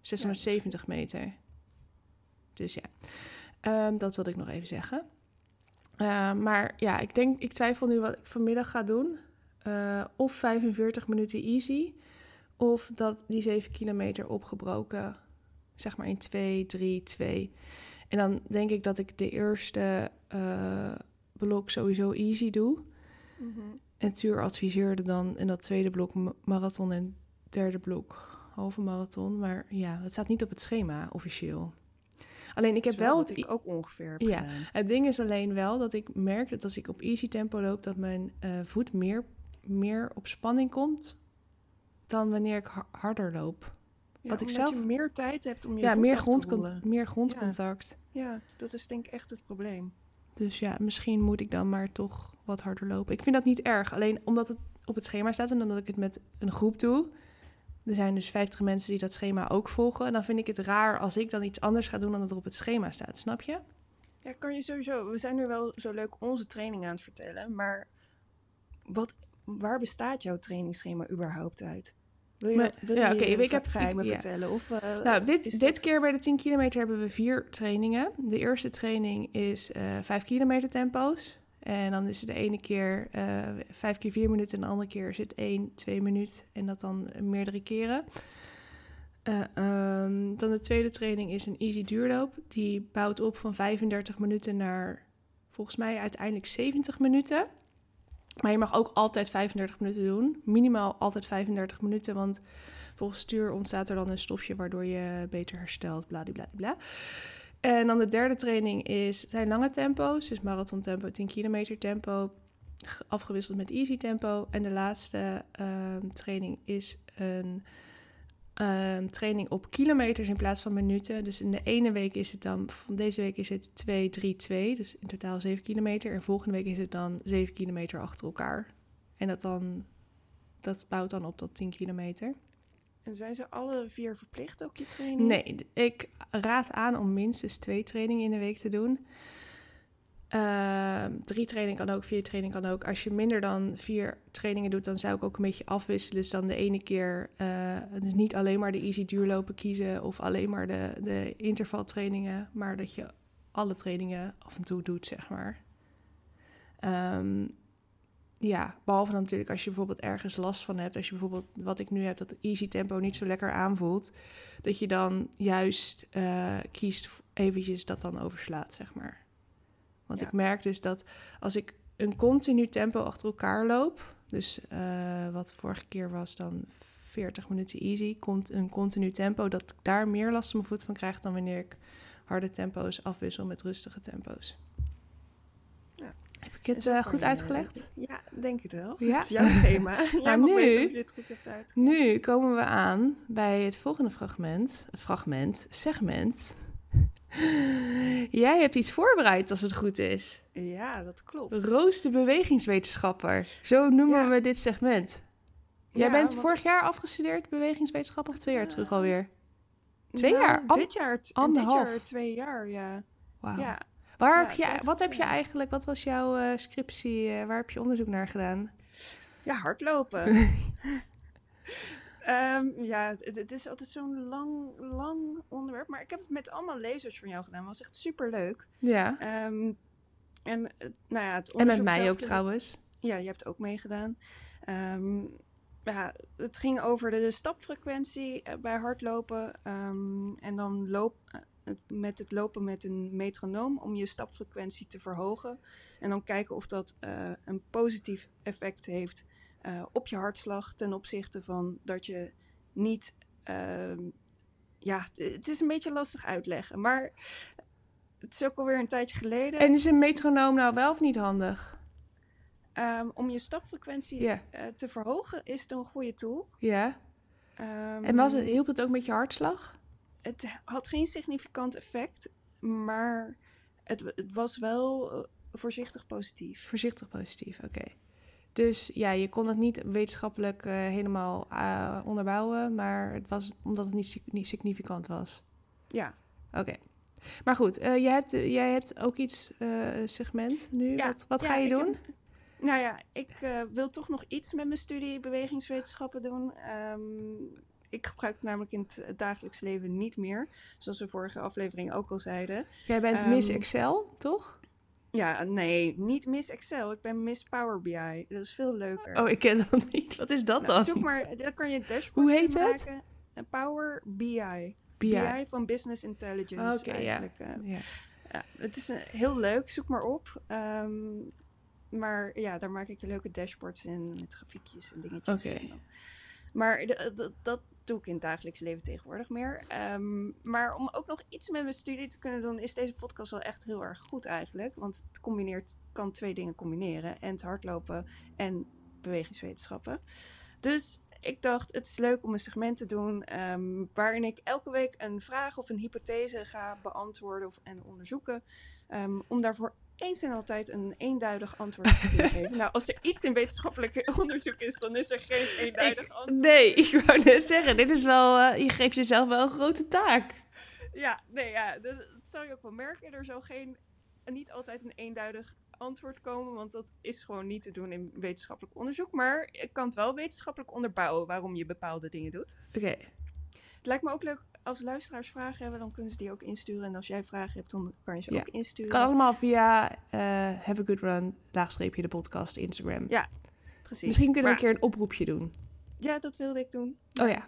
670 meter. Dus ja, Ehm, dat wilde ik nog even zeggen. Ehm, maar ja, ik denk, ik twijfel nu wat ik vanmiddag ga doen. Eh, of 45 minuten easy, of dat die 7 kilometer opgebroken zeg maar in 2, 3, 2. En dan denk ik dat ik de eerste uh, blok sowieso easy doe. Mhm. En Tuur adviseerde dan in dat tweede blok marathon en derde blok halve marathon. Maar ja, het staat niet op het schema officieel. Alleen ik heb wel, wat ik ook ongeveer heb ja, gedaan. Het ding is alleen wel dat ik merk dat als ik op easy tempo loop, dat mijn uh, voet meer, meer op spanning komt dan wanneer ik harder loop. Ja, wat ik zelf je meer tijd hebt om je ja, meer, grondcon meer grondcontact. Ja. ja, dat is denk ik echt het probleem. Dus ja, misschien moet ik dan maar toch wat harder lopen. Ik vind dat niet erg. Alleen omdat het op het schema staat en omdat ik het met een groep doe. Er zijn dus 50 mensen die dat schema ook volgen. En dan vind ik het raar als ik dan iets anders ga doen dan dat er op het schema staat. Snap je? Ja, kan je sowieso. We zijn nu wel zo leuk onze training aan het vertellen. Maar wat, waar bestaat jouw trainingsschema überhaupt uit? Wil je, dat, wil ja, je oké. ik heb ik, ja. vertellen? Of, uh, nou, dit, dit dat- keer bij de 10 kilometer hebben we vier trainingen. De eerste training is eh 5 kilometer tempo's. En dan is het de ene keer eh 5 keer 4 minuten en de andere keer is het 1, 2 minuten. En dat dan meerdere keren. Ehm, dan de tweede training is een easy duurloop. Die bouwt op van 35 minuten naar volgens mij uiteindelijk 70 minuten. Maar je mag ook altijd 35 minuten doen. Minimaal altijd 35 minuten, want volgens stuur ontstaat er dan een stofje waardoor je beter herstelt, bladibladibla. En dan de derde training is, zijn lange tempo's, dus marathon tempo, 10 kilometer tempo, afgewisseld met easy tempo. En de laatste ehm, training is een ehm, training op kilometers in plaats van minuten. Dus in de ene week is het dan, van deze week is het 2, 3, 2, dus in totaal 7 kilometer. En volgende week is het dan 7 kilometer achter elkaar. En dat dan, dat bouwt dan op tot 10 kilometer. En zijn ze alle vier verplicht ook je training? Nee, ik raad aan om minstens twee trainingen in de week te doen. Ehm, drie trainingen kan ook, vier trainingen kan ook. Als je minder dan vier trainingen doet, dan zou ik ook een beetje afwisselen. Dus dan de ene keer eh, dus niet alleen maar de easy duurlopen kiezen of alleen maar de, de intervaltrainingen, maar dat je alle trainingen af en toe doet, zeg maar. Ehm, ja, behalve dan natuurlijk als je bijvoorbeeld ergens last van hebt. Als je bijvoorbeeld, wat ik nu heb, dat easy tempo niet zo lekker aanvoelt. Dat je dan juist eh, kiest eventjes dat dan overslaat, zeg maar. Want Ja. ik merk dus dat als ik een continu tempo achter elkaar loop... dus eh, wat vorige keer was dan 40 minuten easy... komt een continu tempo, dat ik daar meer last van mijn voet van krijg... dan wanneer ik harde tempo's afwissel met rustige tempo's. Ja. Heb ik het eh, goed je- uitgelegd? Ja, denk het wel. Ja? Het is jouw schema. <laughs> Nou, mag nu- weten of je dit goed hebt uitgelegd. Nu komen we aan bij het volgende fragment. Fragment, segment. <laughs> Jij hebt iets voorbereid als het goed is. Ja, dat klopt. Roos de bewegingswetenschapper. Zo noemen Ja. we dit segment. Jij Ja, bent want- vorig jaar afgestudeerd bewegingswetenschap of twee jaar Eh, terug alweer? Twee Nou, jaar? An- dit jaar, anderhalf. Dit jaar twee jaar, ja. Wauw. Ja, Waar ja, heb je, wat heb je gezien. eigenlijk, wat was jouw eh, scriptie, eh, waar heb je onderzoek naar gedaan? ja hardlopen. <laughs> Ehm, ja, het, het is altijd zo'n lang, lang onderwerp. Maar ik heb het met allemaal lezers van jou gedaan. Was echt super leuk. Ja. en eh, nou ja, het En met mij ook trouwens. Ja, je hebt ook meegedaan. Ehm, ja, het ging over de stapfrequentie eh, bij hardlopen. ehm, en dan loop, eh, met het lopen met een metronoom om je stapfrequentie te verhogen. En dan kijken of dat een positief effect heeft eh, op je hartslag ten opzichte van dat je niet. ehm, ja, het is een beetje lastig uitleggen, maar het is ook alweer een tijdje geleden. En is een metronoom nou wel of niet handig? Ehm, om je stapfrequentie eh, te verhogen is het een goede tool. Ja. Ehm, En was het, hielp het ook met je hartslag? het had geen significant effect, maar het, het was wel eh, voorzichtig positief. Voorzichtig positief, oké. Dus ja, je kon het niet wetenschappelijk eh, helemaal eh, onderbouwen, maar het was omdat het niet, sig- niet significant was. Ja, Oké. Maar goed, eh, jij, hebt, jij hebt ook iets segment nu. Ja, wat wat ja, ga je doen? heb- <laughs> nou ja, ik wil toch nog iets met mijn studie bewegingswetenschappen doen. Ehm, ik gebruik het namelijk in het dagelijks leven niet meer, zoals we vorige aflevering ook al zeiden. Jij bent Miss ehm, Excel, toch? Ja, nee, niet Miss Excel. Ik ben Miss Power BI. Dat is veel leuker. Oh, ik ken dat <laughs> niet. Wat is dat Nou, dan? zoek maar, dan kan je een dashboard Hoe heet het? maken. Een Power BI. BI. van Business Intelligence Oké, ja. eigenlijk. eh. Ja. Ja, het is een, heel leuk, zoek maar op. Ehm, maar ja, daar maak ik leuke dashboards in met grafiekjes en dingetjes. Oké. Maar dat doe ik in het dagelijks leven tegenwoordig meer. Ehm, maar om ook nog iets met mijn studie te kunnen doen, is deze podcast wel echt heel erg goed eigenlijk. Want het combineert, kan twee dingen combineren. En het hardlopen en bewegingswetenschappen. Dus ik dacht, het is leuk om een segment te doen ehm, waarin ik elke week een vraag of een hypothese ga beantwoorden of, en onderzoeken. ehm, om daarvoor eens en altijd een eenduidig antwoord <laughs> geven. Nou, als er iets in wetenschappelijk <laughs> onderzoek is, dan is er geen eenduidig antwoord. Nee, ik wou net zeggen, dit is wel, eh, je geeft jezelf wel een grote taak. Ja, nee, ja, dat, dat zou je ook wel merken. Er zal geen, niet altijd een eenduidig antwoord komen, want dat is gewoon niet te doen in wetenschappelijk onderzoek. Maar ik kan het wel wetenschappelijk onderbouwen waarom je bepaalde dingen doet. Oké, Het lijkt me ook leuk als luisteraars vragen hebben, dan kunnen ze die ook insturen. En als jij vragen hebt, dan kan je ze Ja. ook insturen. kan allemaal via eh, Have a Good Run, laagstreepje de podcast, Instagram. Ja, Precies. Misschien kunnen we een keer een oproepje doen. Ja, dat wilde ik doen. Oh ja.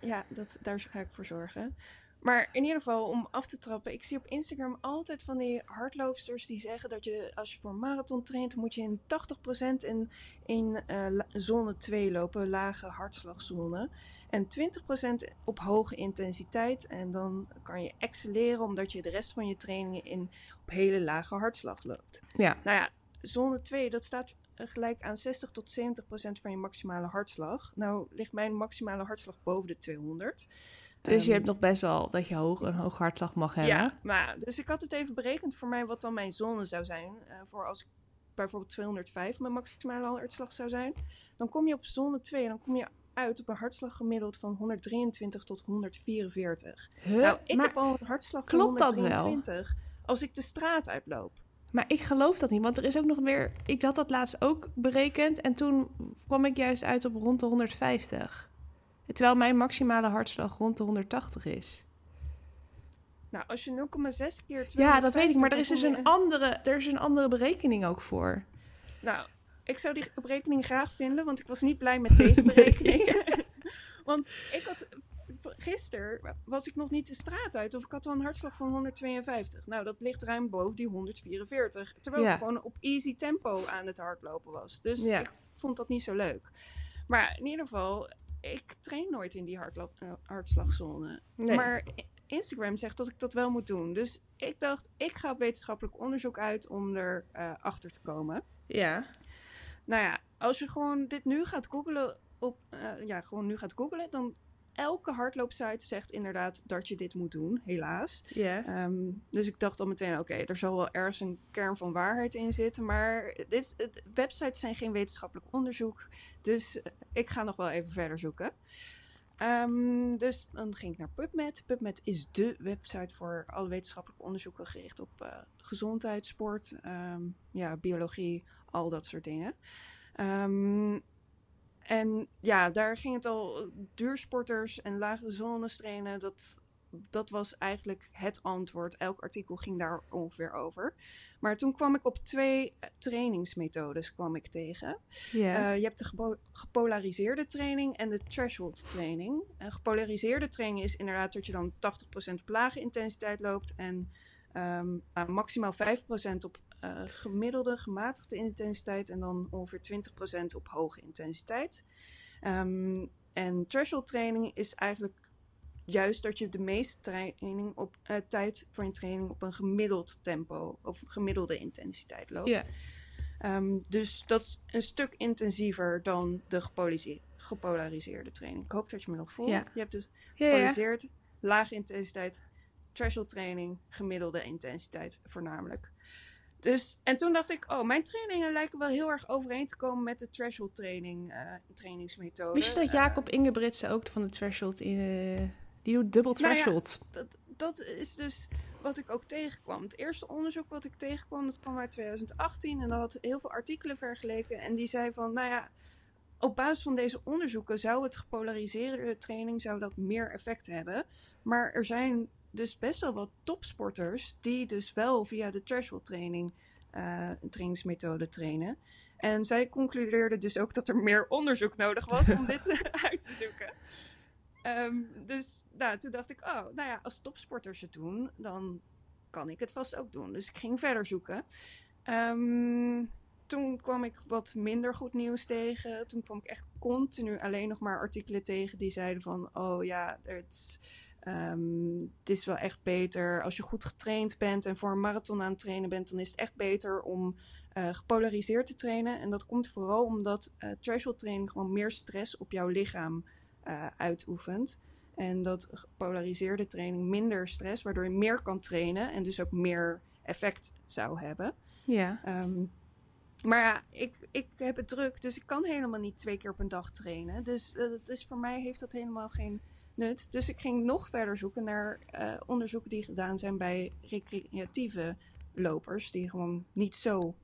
Ja, dat, daar ga ik voor zorgen. Maar in ieder geval, om af te trappen. Ik zie op Instagram altijd van die hardloopsters die zeggen dat je, als je voor een marathon traint, moet je in 80% in, in eh, zone 2 lopen, lage hartslagzone. En 20% op hoge intensiteit. En dan kan je excelleren omdat je de rest van je trainingen in op hele lage hartslag loopt. Ja. Nou ja, zone 2, dat staat gelijk aan 60 tot 70 procent van je maximale hartslag. Nou ligt mijn maximale hartslag boven de 200. Dus je Ehm, hebt nog best wel dat je hoog, een hoog hartslag mag hebben. Ja, maar dus ik had het even berekend voor mij wat dan mijn zone zou zijn. eh, voor als ik bijvoorbeeld 205 mijn maximale hartslag zou zijn. Dan kom je op zone 2 en dan kom je uit op een hartslag gemiddeld van 123 tot 144. Huh? Nou, ik maar, heb al een hartslag klopt van dat wel? 123 als ik de straat uitloop. maar ik geloof dat niet, want er is ook nog weer... Ik had dat laatst ook berekend en toen kwam ik juist uit op rond de 150. Terwijl mijn maximale hartslag rond de 180 is. Nou, als je 0,6 keer Ja, dat weet ik, maar er is dus een andere, er is een andere berekening ook voor. Nou, ik zou die berekening graag vinden, want ik was niet blij met deze <laughs> berekening. <laughs> want ik had gisteren was ik nog niet de straat uit of ik had al een hartslag van 152. Nou, dat ligt ruim boven die 144. Terwijl Ja. ik gewoon op easy tempo aan het hardlopen was. Dus Ja. ik vond dat niet zo leuk. Maar in ieder geval, ik train nooit in die eh, hartslagzone. Nee. Maar Instagram zegt dat ik dat wel moet doen. Dus ik dacht, ik ga op wetenschappelijk onderzoek uit om er eh, achter te komen. Ja. Nou ja, als je gewoon dit nu gaat googlen op, eh, ja, gewoon nu gaat googlen, dan elke hardloopsite zegt inderdaad dat je dit moet doen, helaas. Ja. Ehm, dus ik dacht al meteen, oké, er zal wel ergens een kern van waarheid in zitten, maar dit het, websites zijn geen wetenschappelijk onderzoek, dus eh, ik ga nog wel even verder zoeken. Ehm, dus dan ging ik naar PubMed. PubMed is de website voor alle wetenschappelijke onderzoeken gericht op eh, gezondheid, sport, ehm, ja, biologie, al dat soort dingen. Ehm, en ja, daar ging het al duursporters en lage zones trainen. Dat, dat was eigenlijk het antwoord. Elk artikel ging daar ongeveer over. Maar toen kwam ik op twee trainingsmethodes kwam ik tegen. Eh, je hebt de gepo- gepolariseerde training en de threshold training. Een gepolariseerde training is inderdaad dat je dan 80% op lage intensiteit loopt en ehm, maximaal 5% op eh, gemiddelde, gematigde intensiteit en dan ongeveer 20% op hoge intensiteit. Ehm, en threshold training is eigenlijk juist dat je de meeste training op, eh, tijd voor je training op een gemiddeld tempo of gemiddelde intensiteit loopt. ja. Ehm, dus dat is een stuk intensiever dan de gepolariseerde, gepolariseerde training. Ik hoop dat je me nog. Ja. Je hebt dus gepolariseerd, lage intensiteit, threshold training, gemiddelde intensiteit voornamelijk. Dus, en toen dacht ik, oh, mijn trainingen lijken wel heel erg overeen te komen met de threshold training, eh, trainingsmethode. Wist je dat Eh, Jacob Ingebritsen ook van de threshold in... eh, die doet dubbel Nou ja, threshold. dat, dat is dus wat ik ook tegenkwam. Het eerste onderzoek wat ik tegenkwam, dat kwam uit 2018. En dat had heel veel artikelen vergeleken. En die zei van, nou ja, op basis van deze onderzoeken zou het gepolariseerde training zou dat meer effect hebben. Maar er zijn dus best wel wat topsporters die dus wel via de threshold training, eh, trainingsmethode trainen. En zij concludeerden dus ook dat er meer onderzoek nodig was om dit <laughs> <laughs> uit te zoeken. Ehm, dus nou, toen dacht ik, oh, nou ja, als topsporters het doen, dan kan ik het vast ook doen. Dus ik ging verder zoeken. Ehm, toen kwam ik wat minder goed nieuws tegen. Toen kwam ik echt continu alleen nog maar artikelen tegen die zeiden van, oh ja, het, um, het is wel echt beter als je goed getraind bent en voor een marathon aan het trainen bent, dan is het echt beter om uh, gepolariseerd te trainen. En dat komt vooral omdat uh, threshold training gewoon meer stress op jouw lichaam uh, uitoefent. En dat gepolariseerde training minder stress, waardoor je meer kan trainen en dus ook meer effect zou hebben. Ja. Um, maar ja, ik, ik heb het druk, dus ik kan helemaal niet twee keer op een dag trainen. Dus dat is, voor mij heeft dat helemaal geen nut. Dus ik ging nog verder zoeken naar uh, onderzoeken die gedaan zijn bij recreatieve lopers, die gewoon niet zo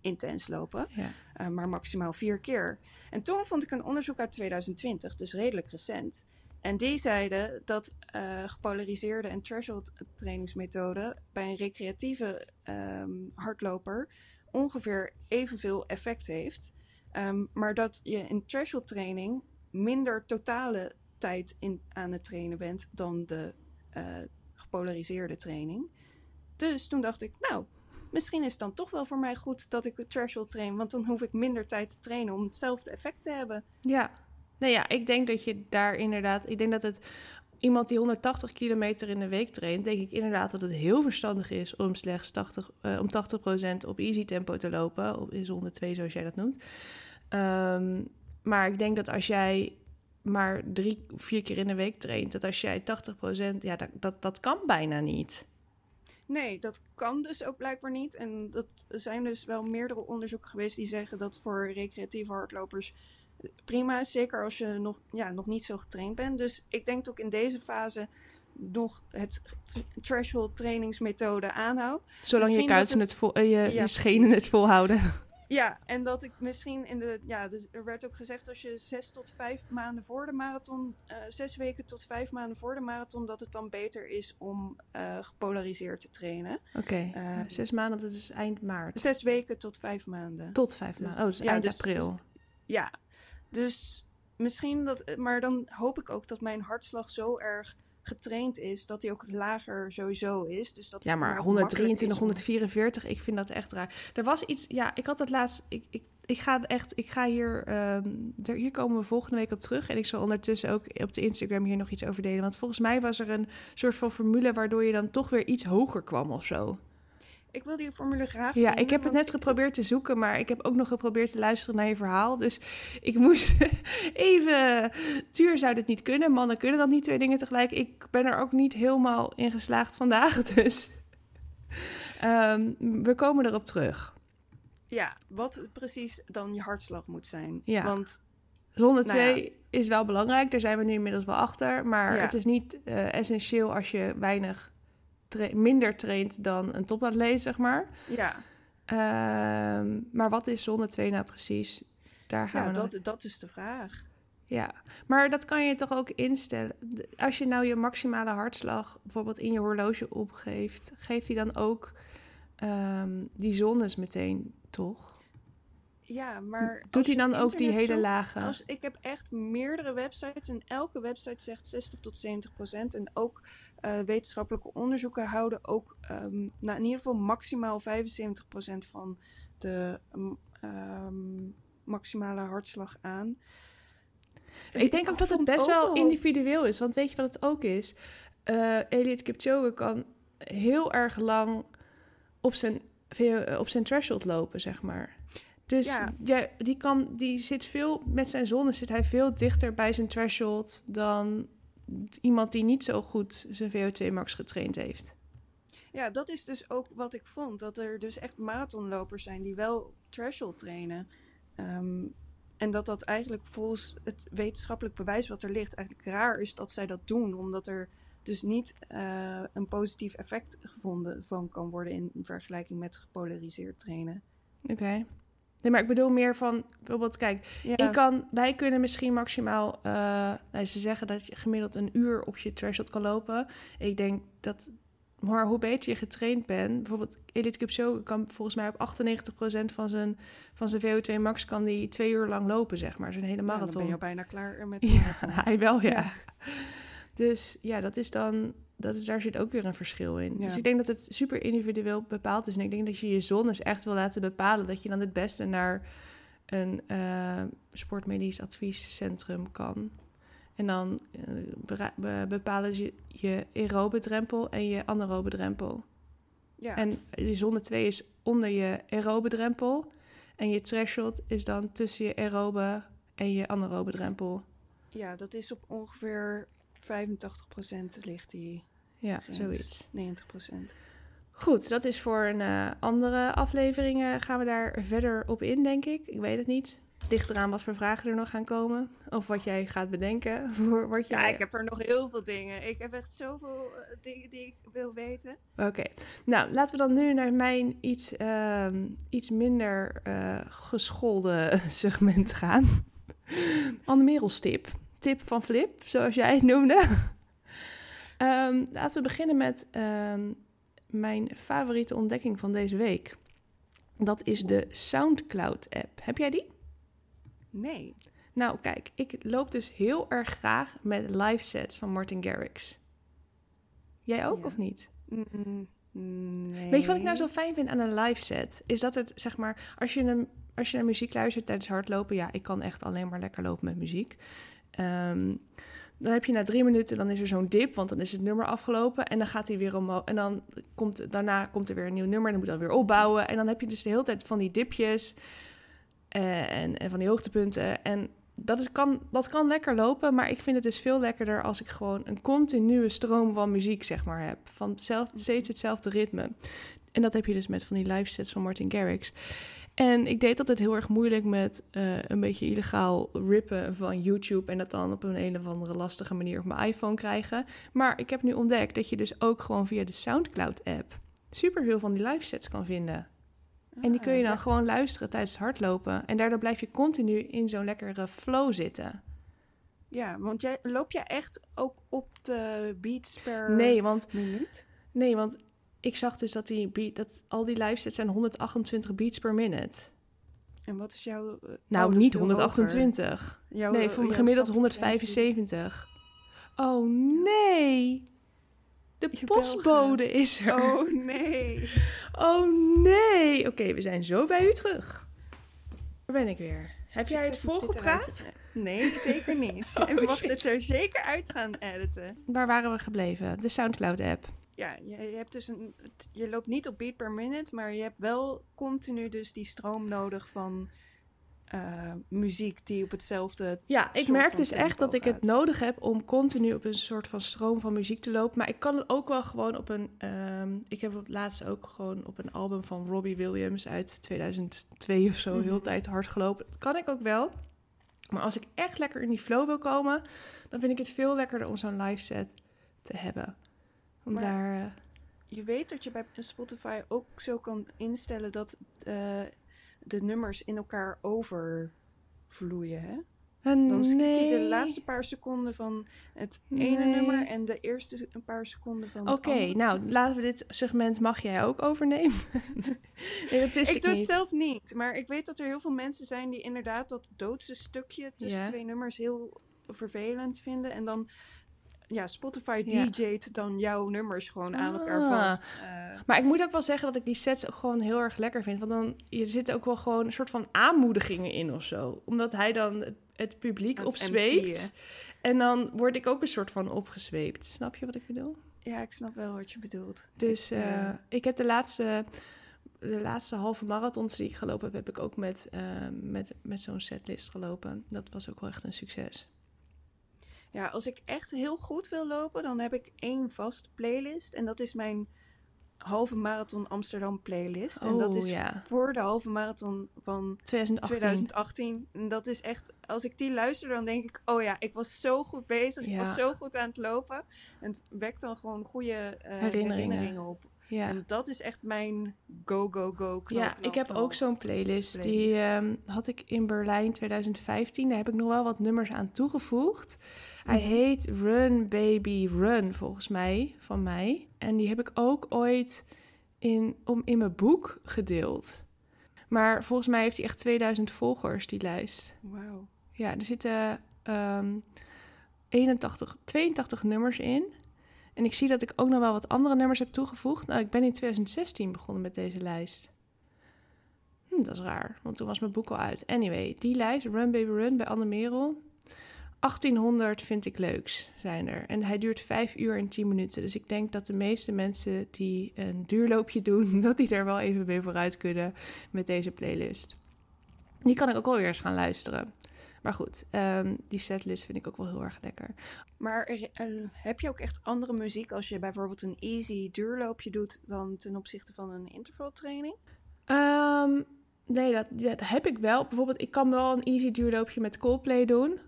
intens lopen, ja. uh, maar maximaal vier keer. En toen vond ik een onderzoek uit 2020, dus redelijk recent. En die zeiden dat uh, gepolariseerde en threshold trainingsmethoden bij een recreatieve um, hardloper ongeveer evenveel effect heeft. Um, maar dat je in threshold training minder totale tijd in, aan het trainen bent dan de uh, gepolariseerde training. Dus toen dacht ik, nou, misschien is het dan toch wel voor mij goed dat ik threshold train. Want dan hoef ik minder tijd te trainen om hetzelfde effect te hebben. Ja, nou ja, ik denk dat je daar inderdaad. Ik denk dat het iemand die 180 kilometer in de week traint, denk ik inderdaad dat het heel verstandig is om slechts 80, uh, om 80% op easy tempo te lopen. Op in zone 2, zoals jij dat noemt. Um, maar ik denk dat als jij maar drie, vier keer in de week traint, dat als jij 80%, ja, dat, dat, dat kan bijna niet. Nee, dat kan dus ook blijkbaar niet. En dat zijn dus wel meerdere onderzoeken geweest die zeggen dat voor recreatieve hardlopers prima is. Zeker als je nog, ja, nog niet zo getraind bent. Dus ik denk ook in deze fase nog het threshold trainingsmethode aanhoud. Zolang misschien je kuiten het, het vol, uh, je, ja, je schenen het volhouden. Ja, en dat ik misschien in de. Ja, dus er werd ook gezegd als je zes tot vijf maanden voor de marathon. Uh, zes weken tot vijf maanden voor de marathon. dat het dan beter is om uh, gepolariseerd te trainen. Oké, okay. uh, zes maanden, dat is eind maart. Zes weken tot vijf maanden. Tot vijf maanden. Oh, ja, eind dus, april. Dus, ja, dus misschien dat. Maar dan hoop ik ook dat mijn hartslag zo erg getraind is, dat hij ook lager sowieso is. Dus dat ja, maar 123, 144, ik vind dat echt raar. Er was iets, ja, ik had het laatst, ik, ik, ik ga echt, ik ga hier, um, er, hier komen we volgende week op terug. En ik zal ondertussen ook op de Instagram hier nog iets over delen. Want volgens mij was er een soort van formule waardoor je dan toch weer iets hoger kwam of zo. Ik wil die formule graag. Ja, vinden, ik heb het net geprobeerd te zoeken, maar ik heb ook nog geprobeerd te luisteren naar je verhaal. Dus ik moest <laughs> even. Tuur zou dit niet kunnen. Mannen kunnen dat niet twee dingen tegelijk. Ik ben er ook niet helemaal in geslaagd vandaag. <laughs> Dus um, we komen erop terug. Ja, wat precies dan je hartslag moet zijn. Ja. Want Zone 2 nou ja. is wel belangrijk, daar zijn we nu inmiddels wel achter. Maar ja. het is niet uh, essentieel als je weinig tra minder traint dan een topatleet, zeg maar. Ja. Um, maar wat is 2 nou precies? Daar gaan ja, we dat, nog... dat is de vraag. Ja, maar dat kan je toch ook instellen. Als je nou je maximale hartslag bijvoorbeeld in je horloge opgeeft, geeft hij dan ook um, die zones meteen, toch? Ja, maar. Doet hij dan ook die hele lage? Als, ik heb echt meerdere websites en elke website zegt 60 tot 70 procent. En ook uh, wetenschappelijke onderzoeken houden ook um, nou, in ieder geval maximaal 75% van de um, maximale hartslag aan. Ik, ik denk ook dat het best wel al... individueel is. Want weet je wat het ook is? Uh, Elliot Kipchoge kan heel erg lang op zijn, op zijn threshold lopen, zeg maar. Dus ja. Ja, die, kan, die zit veel, met zijn zonne zit hij veel dichter bij zijn threshold dan iemand die niet zo goed zijn VO2 max getraind heeft. Ja, dat is dus ook wat ik vond. Dat er dus echt marathonlopers zijn die wel threshold trainen. Um, en dat dat eigenlijk volgens het wetenschappelijk bewijs wat er ligt, eigenlijk raar is dat zij dat doen. Omdat er dus niet uh, een positief effect gevonden van kan worden in vergelijking met gepolariseerd trainen. Oké. Okay. Nee, maar ik bedoel meer van, bijvoorbeeld, kijk, ja. ik kan, wij kunnen misschien maximaal, uh, nou, ze zeggen dat je gemiddeld een uur op je threshold kan lopen. Ik denk dat maar hoe beter je getraind bent, bijvoorbeeld Elite Kipchoge kan volgens mij op 98% van zijn, van zijn VO2 max kan die twee uur lang lopen, zeg maar, zo'n hele Ja, marathon. dan ben je al bijna klaar met de Ja, <laughs> hij wel, ja. Ja. Dus ja, dat is dan, dat is, daar zit ook weer een verschil in. Ja. Dus ik denk dat het super individueel bepaald is. En ik denk dat je je zones echt wil laten bepalen. Dat je dan het beste naar een eh, sportmedisch adviescentrum kan. En dan be- bepalen ze je aerobe drempel en je anaerobe drempel. Ja. En die zone 2 is onder je aerobe drempel. En je threshold is dan tussen je aerobe en je anaerobe drempel. ja, dat is op ongeveer 85% ligt die. Ja, zoiets. 90%. Goed, dat is voor een eh, andere aflevering. eh, gaan we daar verder op in, denk ik. Ik weet het niet. Het ligt eraan wat voor vragen er nog gaan komen. Of wat jij gaat bedenken <laughs> voor wat jij... Ja, ik heb er nog heel veel dingen. Ik heb echt zoveel eh, dingen die ik wil weten. Oké, nou laten we dan nu naar mijn iets, ehm, iets minder eh, geschoolde <laughs> segment gaan. Anne-Merels tip. Tip van Flip, zoals jij het noemde. Ehm, laten we beginnen met ehm, mijn favoriete ontdekking van deze week. Dat is de SoundCloud-app. Heb jij die? Nee. Nou, kijk, ik loop dus heel erg graag met live sets van Martin Garrix. Jij ook Ja. of niet? Mm, nee. Weet je wat ik nou zo fijn vind aan een live set? Is dat het, zeg maar, als je, een, als je naar muziek luistert tijdens hardlopen... Ja, ik kan echt alleen maar lekker lopen met muziek. Ehm, dan heb je na drie minuten, dan is er zo'n dip, want dan is het nummer afgelopen. En dan gaat hij weer omhoog. En dan komt, daarna komt er weer een nieuw nummer. En dan moet dan weer opbouwen. En dan heb je dus de hele tijd van die dipjes eh, en, en van die hoogtepunten. En dat, is, kan, dat kan lekker lopen, maar ik vind het dus veel lekkerder als ik gewoon een continue stroom van muziek, zeg maar, heb. Van steeds hetzelfde ritme. En dat heb je dus met van die live sets van Martin Garrix. En ik deed altijd heel erg moeilijk met eh, een beetje illegaal rippen van YouTube en dat dan op een, een of andere lastige manier op mijn iPhone krijgen. Maar ik heb nu ontdekt dat je dus ook gewoon via de SoundCloud-app superveel van die live sets kan vinden. En die kun je dan Ah, ja. gewoon luisteren tijdens het hardlopen. En daardoor blijf je continu in zo'n lekkere flow zitten. Ja, want jij, loop jij echt ook op de beats per Nee, want, minuut? nee, want ik zag dus dat, die beat, dat al die live sets zijn 128 beats per minute. En wat is jouw... eh, Nou, oh, niet veel 128. hoger. Jouw, nee, eh, voor gemiddeld stabilisatie. 175. Oh nee. De Je postbode is er. Oh nee. Oh nee. Oké, we zijn zo bij u terug. Waar ben ik weer? Heb jij het volgepraat? Nee, zeker niet. <laughs> Oh, en we mochten het er zeker uit gaan editen. Waar waren we gebleven? De SoundCloud-app. Ja, je, hebt dus een, je loopt niet op beat per minute, maar je hebt wel continu dus die stroom nodig van eh, muziek die op hetzelfde. Ja, ik merk dus echt dat ik het nodig heb om continu op een soort van stroom van muziek te lopen. Maar ik kan het ook wel gewoon op een. ehm, ik heb het laatst ook gewoon op een album van Robbie Williams uit 2002 of zo, heel Mhm. tijd hard gelopen. Dat kan ik ook wel. Maar als ik echt lekker in die flow wil komen, dan vind ik het veel lekkerder om zo'n live set te hebben. Om Maar- daar. eh, Je weet dat je bij Spotify ook zo kan instellen dat eh, de nummers in elkaar overvloeien. Hè? een Dan skipt hij nee. de laatste paar seconden van het ene Nee. nummer en de eerste een paar seconden van het Oké, andere. nou laten we dit segment mag jij ook overnemen. <laughs> nee, dat wist ik, ik doe het zelf niet, maar ik weet dat er heel veel mensen zijn die inderdaad dat doodse stukje tussen twee nummers heel vervelend vinden. En dan, ja, Spotify Ja. DJ't dan jouw nummers gewoon aan elkaar Ah. vast. Eh, Maar ik moet ook wel zeggen dat ik die sets ook gewoon heel erg lekker vind. Want dan er zitten ook wel gewoon een soort van aanmoedigingen in of zo. Omdat hij dan het, het publiek het opzweept. En dan word ik ook een soort van opgezweept. Snap je wat ik bedoel? ja, ik snap wel wat je bedoelt. Dus eh, Ja. ik heb de laatste, de laatste halve marathons die ik gelopen heb, heb ik ook met, eh, met, met zo'n setlist gelopen. Dat was ook wel echt een succes. Ja, als ik echt heel goed wil lopen, dan heb ik één vast playlist. En dat is mijn halve marathon Amsterdam playlist. en dat Oh, is ja. voor de halve marathon van 2018. 2018. En dat is echt, als ik die luister, dan denk ik, oh ja, ik was zo goed bezig. Ik was zo goed aan het lopen. En het wekt dan gewoon goede eh, Herinneringen. herinneringen. op. Ja. En dat is echt mijn go-go-go Ja, ik heb ook zo'n playlist. Die ehm, had ik in Berlijn 2015. Daar heb ik nog wel wat nummers aan toegevoegd. Hij Mhm. heet Run Baby Run, volgens mij, van mij. En die heb ik ook ooit in, om, in mijn boek gedeeld. Maar volgens mij heeft hij echt 2000 volgers, die lijst. Wauw. Ja, er zitten ehm 81, 82 nummers in. En ik zie dat ik ook nog wel wat andere nummers heb toegevoegd. Nou, ik ben in 2016 begonnen met deze lijst. Hm, dat is raar, want toen was mijn boek al uit. Anyway, die lijst, Run Baby Run bij Anne Merel. 1800 vind ik leuks, zijn er. En hij duurt 5 uur en 10 minuten. Dus ik denk dat de meeste mensen die een duurloopje doen... <laughs> dat die er wel even mee vooruit kunnen met deze playlist. Die kan ik ook wel weer eens gaan luisteren. Maar goed, ehm, die setlist vind ik ook wel heel erg lekker. Maar heb je ook echt andere muziek als je bijvoorbeeld een easy duurloopje doet dan ten opzichte van een intervaltraining? Ehm, nee, dat, dat heb ik wel. Bijvoorbeeld, ik kan wel een easy duurloopje met Coldplay doen.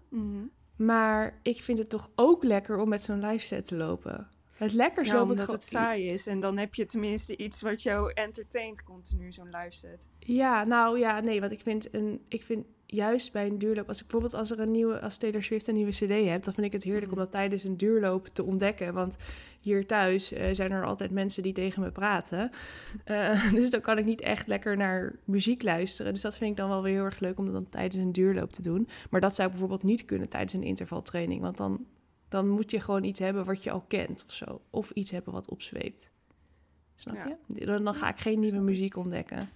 Maar ik vind het toch ook lekker om met zo'n live set te lopen. Het lekkerst Ja, loop ik omdat gewoon... het saai is en dan heb je tenminste iets wat jou entertaint continu, zo'n live set. Ja, nou ja, nee, want ik vind, een, ik vind juist bij een duurloop, als ik bijvoorbeeld als er een nieuwe, als Taylor Swift een nieuwe CD hebt, dan vind ik het heerlijk Mhm. om dat tijdens een duurloop te ontdekken. Want hier thuis eh, zijn er altijd mensen die tegen me praten. Eh, <laughs> dus dan kan ik niet echt lekker naar muziek luisteren. Dus dat vind ik dan wel weer heel erg leuk om dat dan tijdens een duurloop te doen. Maar dat zou ik bijvoorbeeld niet kunnen tijdens een intervaltraining. Want dan, dan moet je gewoon iets hebben wat je al kent of zo. Of iets hebben wat opzweept. Snap Ja. je? Dan, dan ga ik geen nieuwe muziek ontdekken.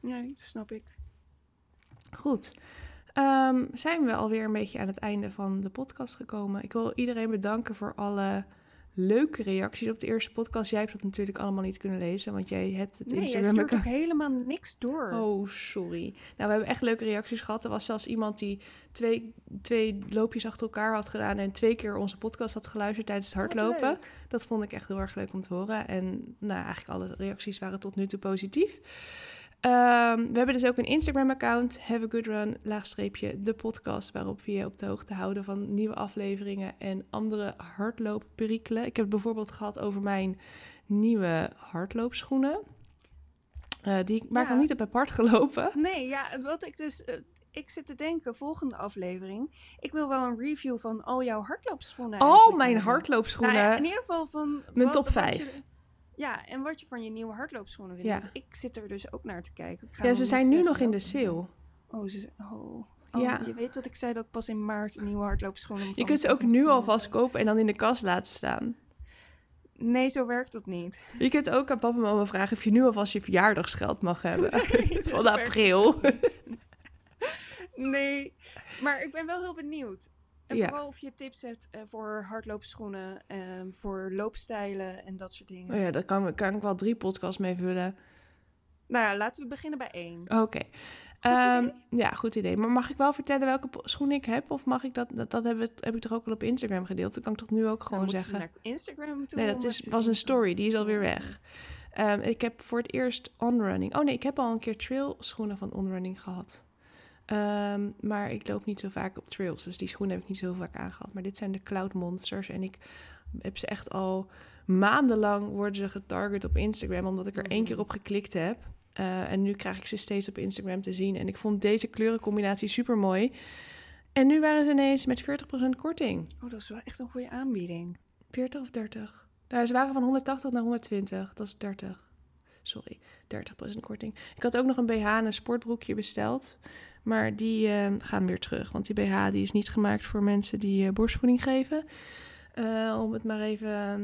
Nee, dat snap ik. Goed. Ehm, zijn we alweer een beetje aan het einde van de podcast gekomen. Ik wil iedereen bedanken voor alle leuke reacties op de eerste podcast. Jij hebt dat natuurlijk allemaal niet kunnen lezen, want jij hebt het Nee, Instagram stuurt ook helemaal niks door. Oh, sorry. Nou, we hebben echt leuke reacties gehad. Er was zelfs iemand die twee, twee loopjes achter elkaar had gedaan en twee keer onze podcast had geluisterd tijdens het Wat hardlopen. Dat vond ik echt heel erg leuk om te horen. En nou, eigenlijk alle reacties waren tot nu toe positief. Ehm, we hebben dus ook een Instagram-account, Have a Good Run, laagstreepje, de podcast, waarop we je op de hoogte houden van nieuwe afleveringen en andere hardloopperikelen. Ik heb het bijvoorbeeld gehad over mijn nieuwe hardloopschoenen. Eh, die maar ik nog niet heb apart gelopen. Nee, ja, wat ik dus... eh, ik zit te denken, volgende aflevering. Ik wil wel een review van al jouw hardloopschoenen. Al eigenlijk mijn hardloopschoenen. Nou in ieder geval van... Mijn wat- top wat je- vijf. Ja, en wat je van je nieuwe hardloopschoenen vindt. Ja. Ik zit er dus ook naar te kijken. Ik ga ja, ze zijn nu nog in de sale. Oh, ze, oh. Oh, Ja. Je weet dat ik zei dat pas in maart nieuwe hardloopschoenen Je kunt ze ook nu alvast kopen en dan in de kast laten staan. Nee, zo werkt dat niet. Je kunt ook aan papa en mama vragen of je nu alvast je verjaardagsgeld mag hebben. <laughs> <laughs> Van april. Nee, maar ik ben wel heel benieuwd. En Ja. vooral of je tips hebt eh, voor hardloopschoenen, ehm, voor loopstijlen en dat soort dingen. Oh ja, daar kan, kan ik wel drie podcasts mee vullen. Nou ja, laten we beginnen bij één. Oké. Ehm, ja, goed idee. Maar mag ik wel vertellen welke schoen ik heb? Of mag ik dat... Dat, dat heb, ik- heb ik toch ook al op Instagram gedeeld? Dat kan ik toch nu ook gewoon zeggen? naar Instagram toe. Nee, dat is, was een story. Die is alweer weg. Ehm, ik heb voor het eerst onrunning. Oh nee, ik heb al een keer trail schoenen van onrunning gehad. Ehm, maar ik loop niet zo vaak op trails. Dus die schoenen heb ik niet zo vaak aangehad. Maar dit zijn de Cloud Monsters. En ik heb ze echt al maandenlang worden ze getarget op Instagram. Omdat ik er één keer op geklikt heb. Eh, en nu krijg ik ze steeds op Instagram te zien. En ik vond deze kleurencombinatie super mooi. En nu waren ze ineens met 40% korting. Oh, dat is wel echt een goede aanbieding. 40 of 30? Nou, ze waren van 180 naar 120. Dat is 30. Sorry, 30% korting. Ik had ook nog een BH en een sportbroekje besteld. Maar die eh, gaan weer terug. Want die BH die is niet gemaakt voor mensen die eh, borstvoeding geven. Eh, om het maar even... ehm,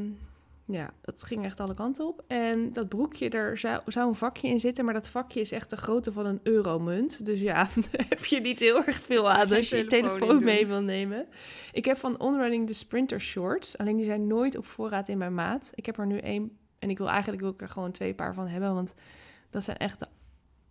ja, dat ging echt alle kanten op. En dat broekje, er zou, zou een vakje in zitten. Maar dat vakje is echt de grootte van een euromunt. Dus ja, <laughs> daar heb je niet heel erg veel aan als je je telefoon mee wil nemen. Ik heb van Onrunning de Sprinter Shorts. Alleen die zijn nooit op voorraad in mijn maat. Ik heb er nu één. En ik wil eigenlijk wil ik er gewoon twee paar van hebben. Want dat zijn echt de,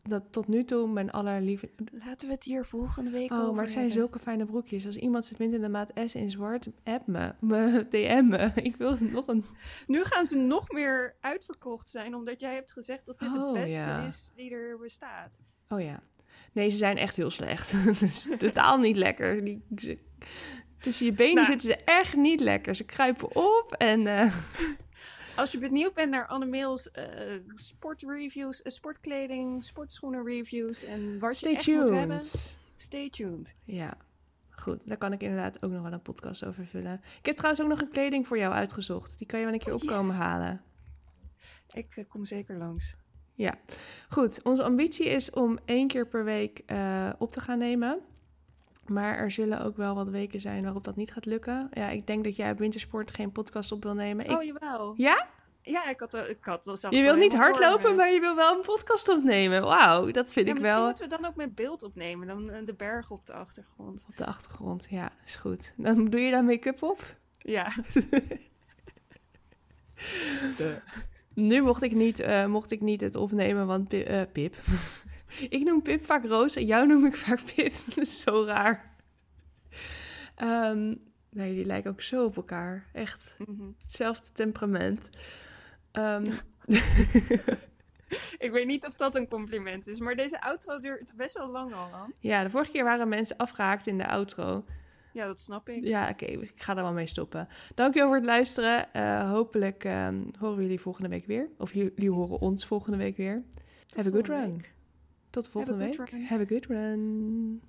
dat tot nu toe mijn allerliefste. Laten we het hier volgende week Oh, over maar het zijn hebben. zulke fijne broekjes. Als iemand ze vindt in de maat S in zwart, app me. me <laughs> DM me. Ik wil nog een... Nu gaan ze nog meer uitverkocht zijn, omdat jij hebt gezegd dat dit Oh, de beste ja. is die er bestaat. Oh ja. Nee, ze zijn echt heel slecht. <laughs> dus totaal niet lekker. Die, ze- tussen je benen Nou. zitten ze echt niet lekker. Ze kruipen op en... eh, Als je benieuwd bent naar Annemeels uh, sportreviews, uh, sportkleding, sportschoenen reviews en waar Stay je echt tuned. moet hebben, stay tuned. Ja, goed. Daar kan ik inderdaad ook nog wel een podcast over vullen. Ik heb trouwens ook nog een kleding voor jou uitgezocht. Die kan je wel een keer Oh, opkomen yes. halen. Ik uh, kom zeker langs. Ja, goed. Onze ambitie is om één keer per week op te gaan nemen. Maar er zullen ook wel wat weken zijn waarop dat niet gaat lukken. Ja, ik denk dat jij op wintersport geen podcast op wil nemen. Ik... Oh, jawel. Ja? Ja, ik had, ik had Je wilt niet hardlopen, maar je wil wel een podcast opnemen. Wauw, dat vind ja, ik wel. Misschien moeten we dan ook met beeld opnemen. Dan uh, de bergen op de achtergrond. Op de achtergrond, ja, is goed. Dan doe je daar make-up op? Ja. de. <laughs> Nu mocht ik, niet, uh, mocht ik niet het opnemen, want uh, Pip... <laughs> ik noem Pip vaak Roos en jou noem ik vaak Pip. <laughs> Dat is zo raar. Um, nee, die lijken ook zo op elkaar. Echt. Mm -hmm. Hetzelfde temperament. Um, <laughs> ik weet niet of dat een compliment is, maar deze outro duurt best wel lang al. Ja, de vorige keer waren mensen afgehaakt in de outro. Ja, dat snap ik. Ja, oké, okay, ik ga er wel mee stoppen. Dankjewel voor het luisteren. Uh, hopelijk uh, horen we jullie volgende week weer. Of jullie horen ons volgende week weer. Tot Have a good run. Tot volgende week. Have a good run.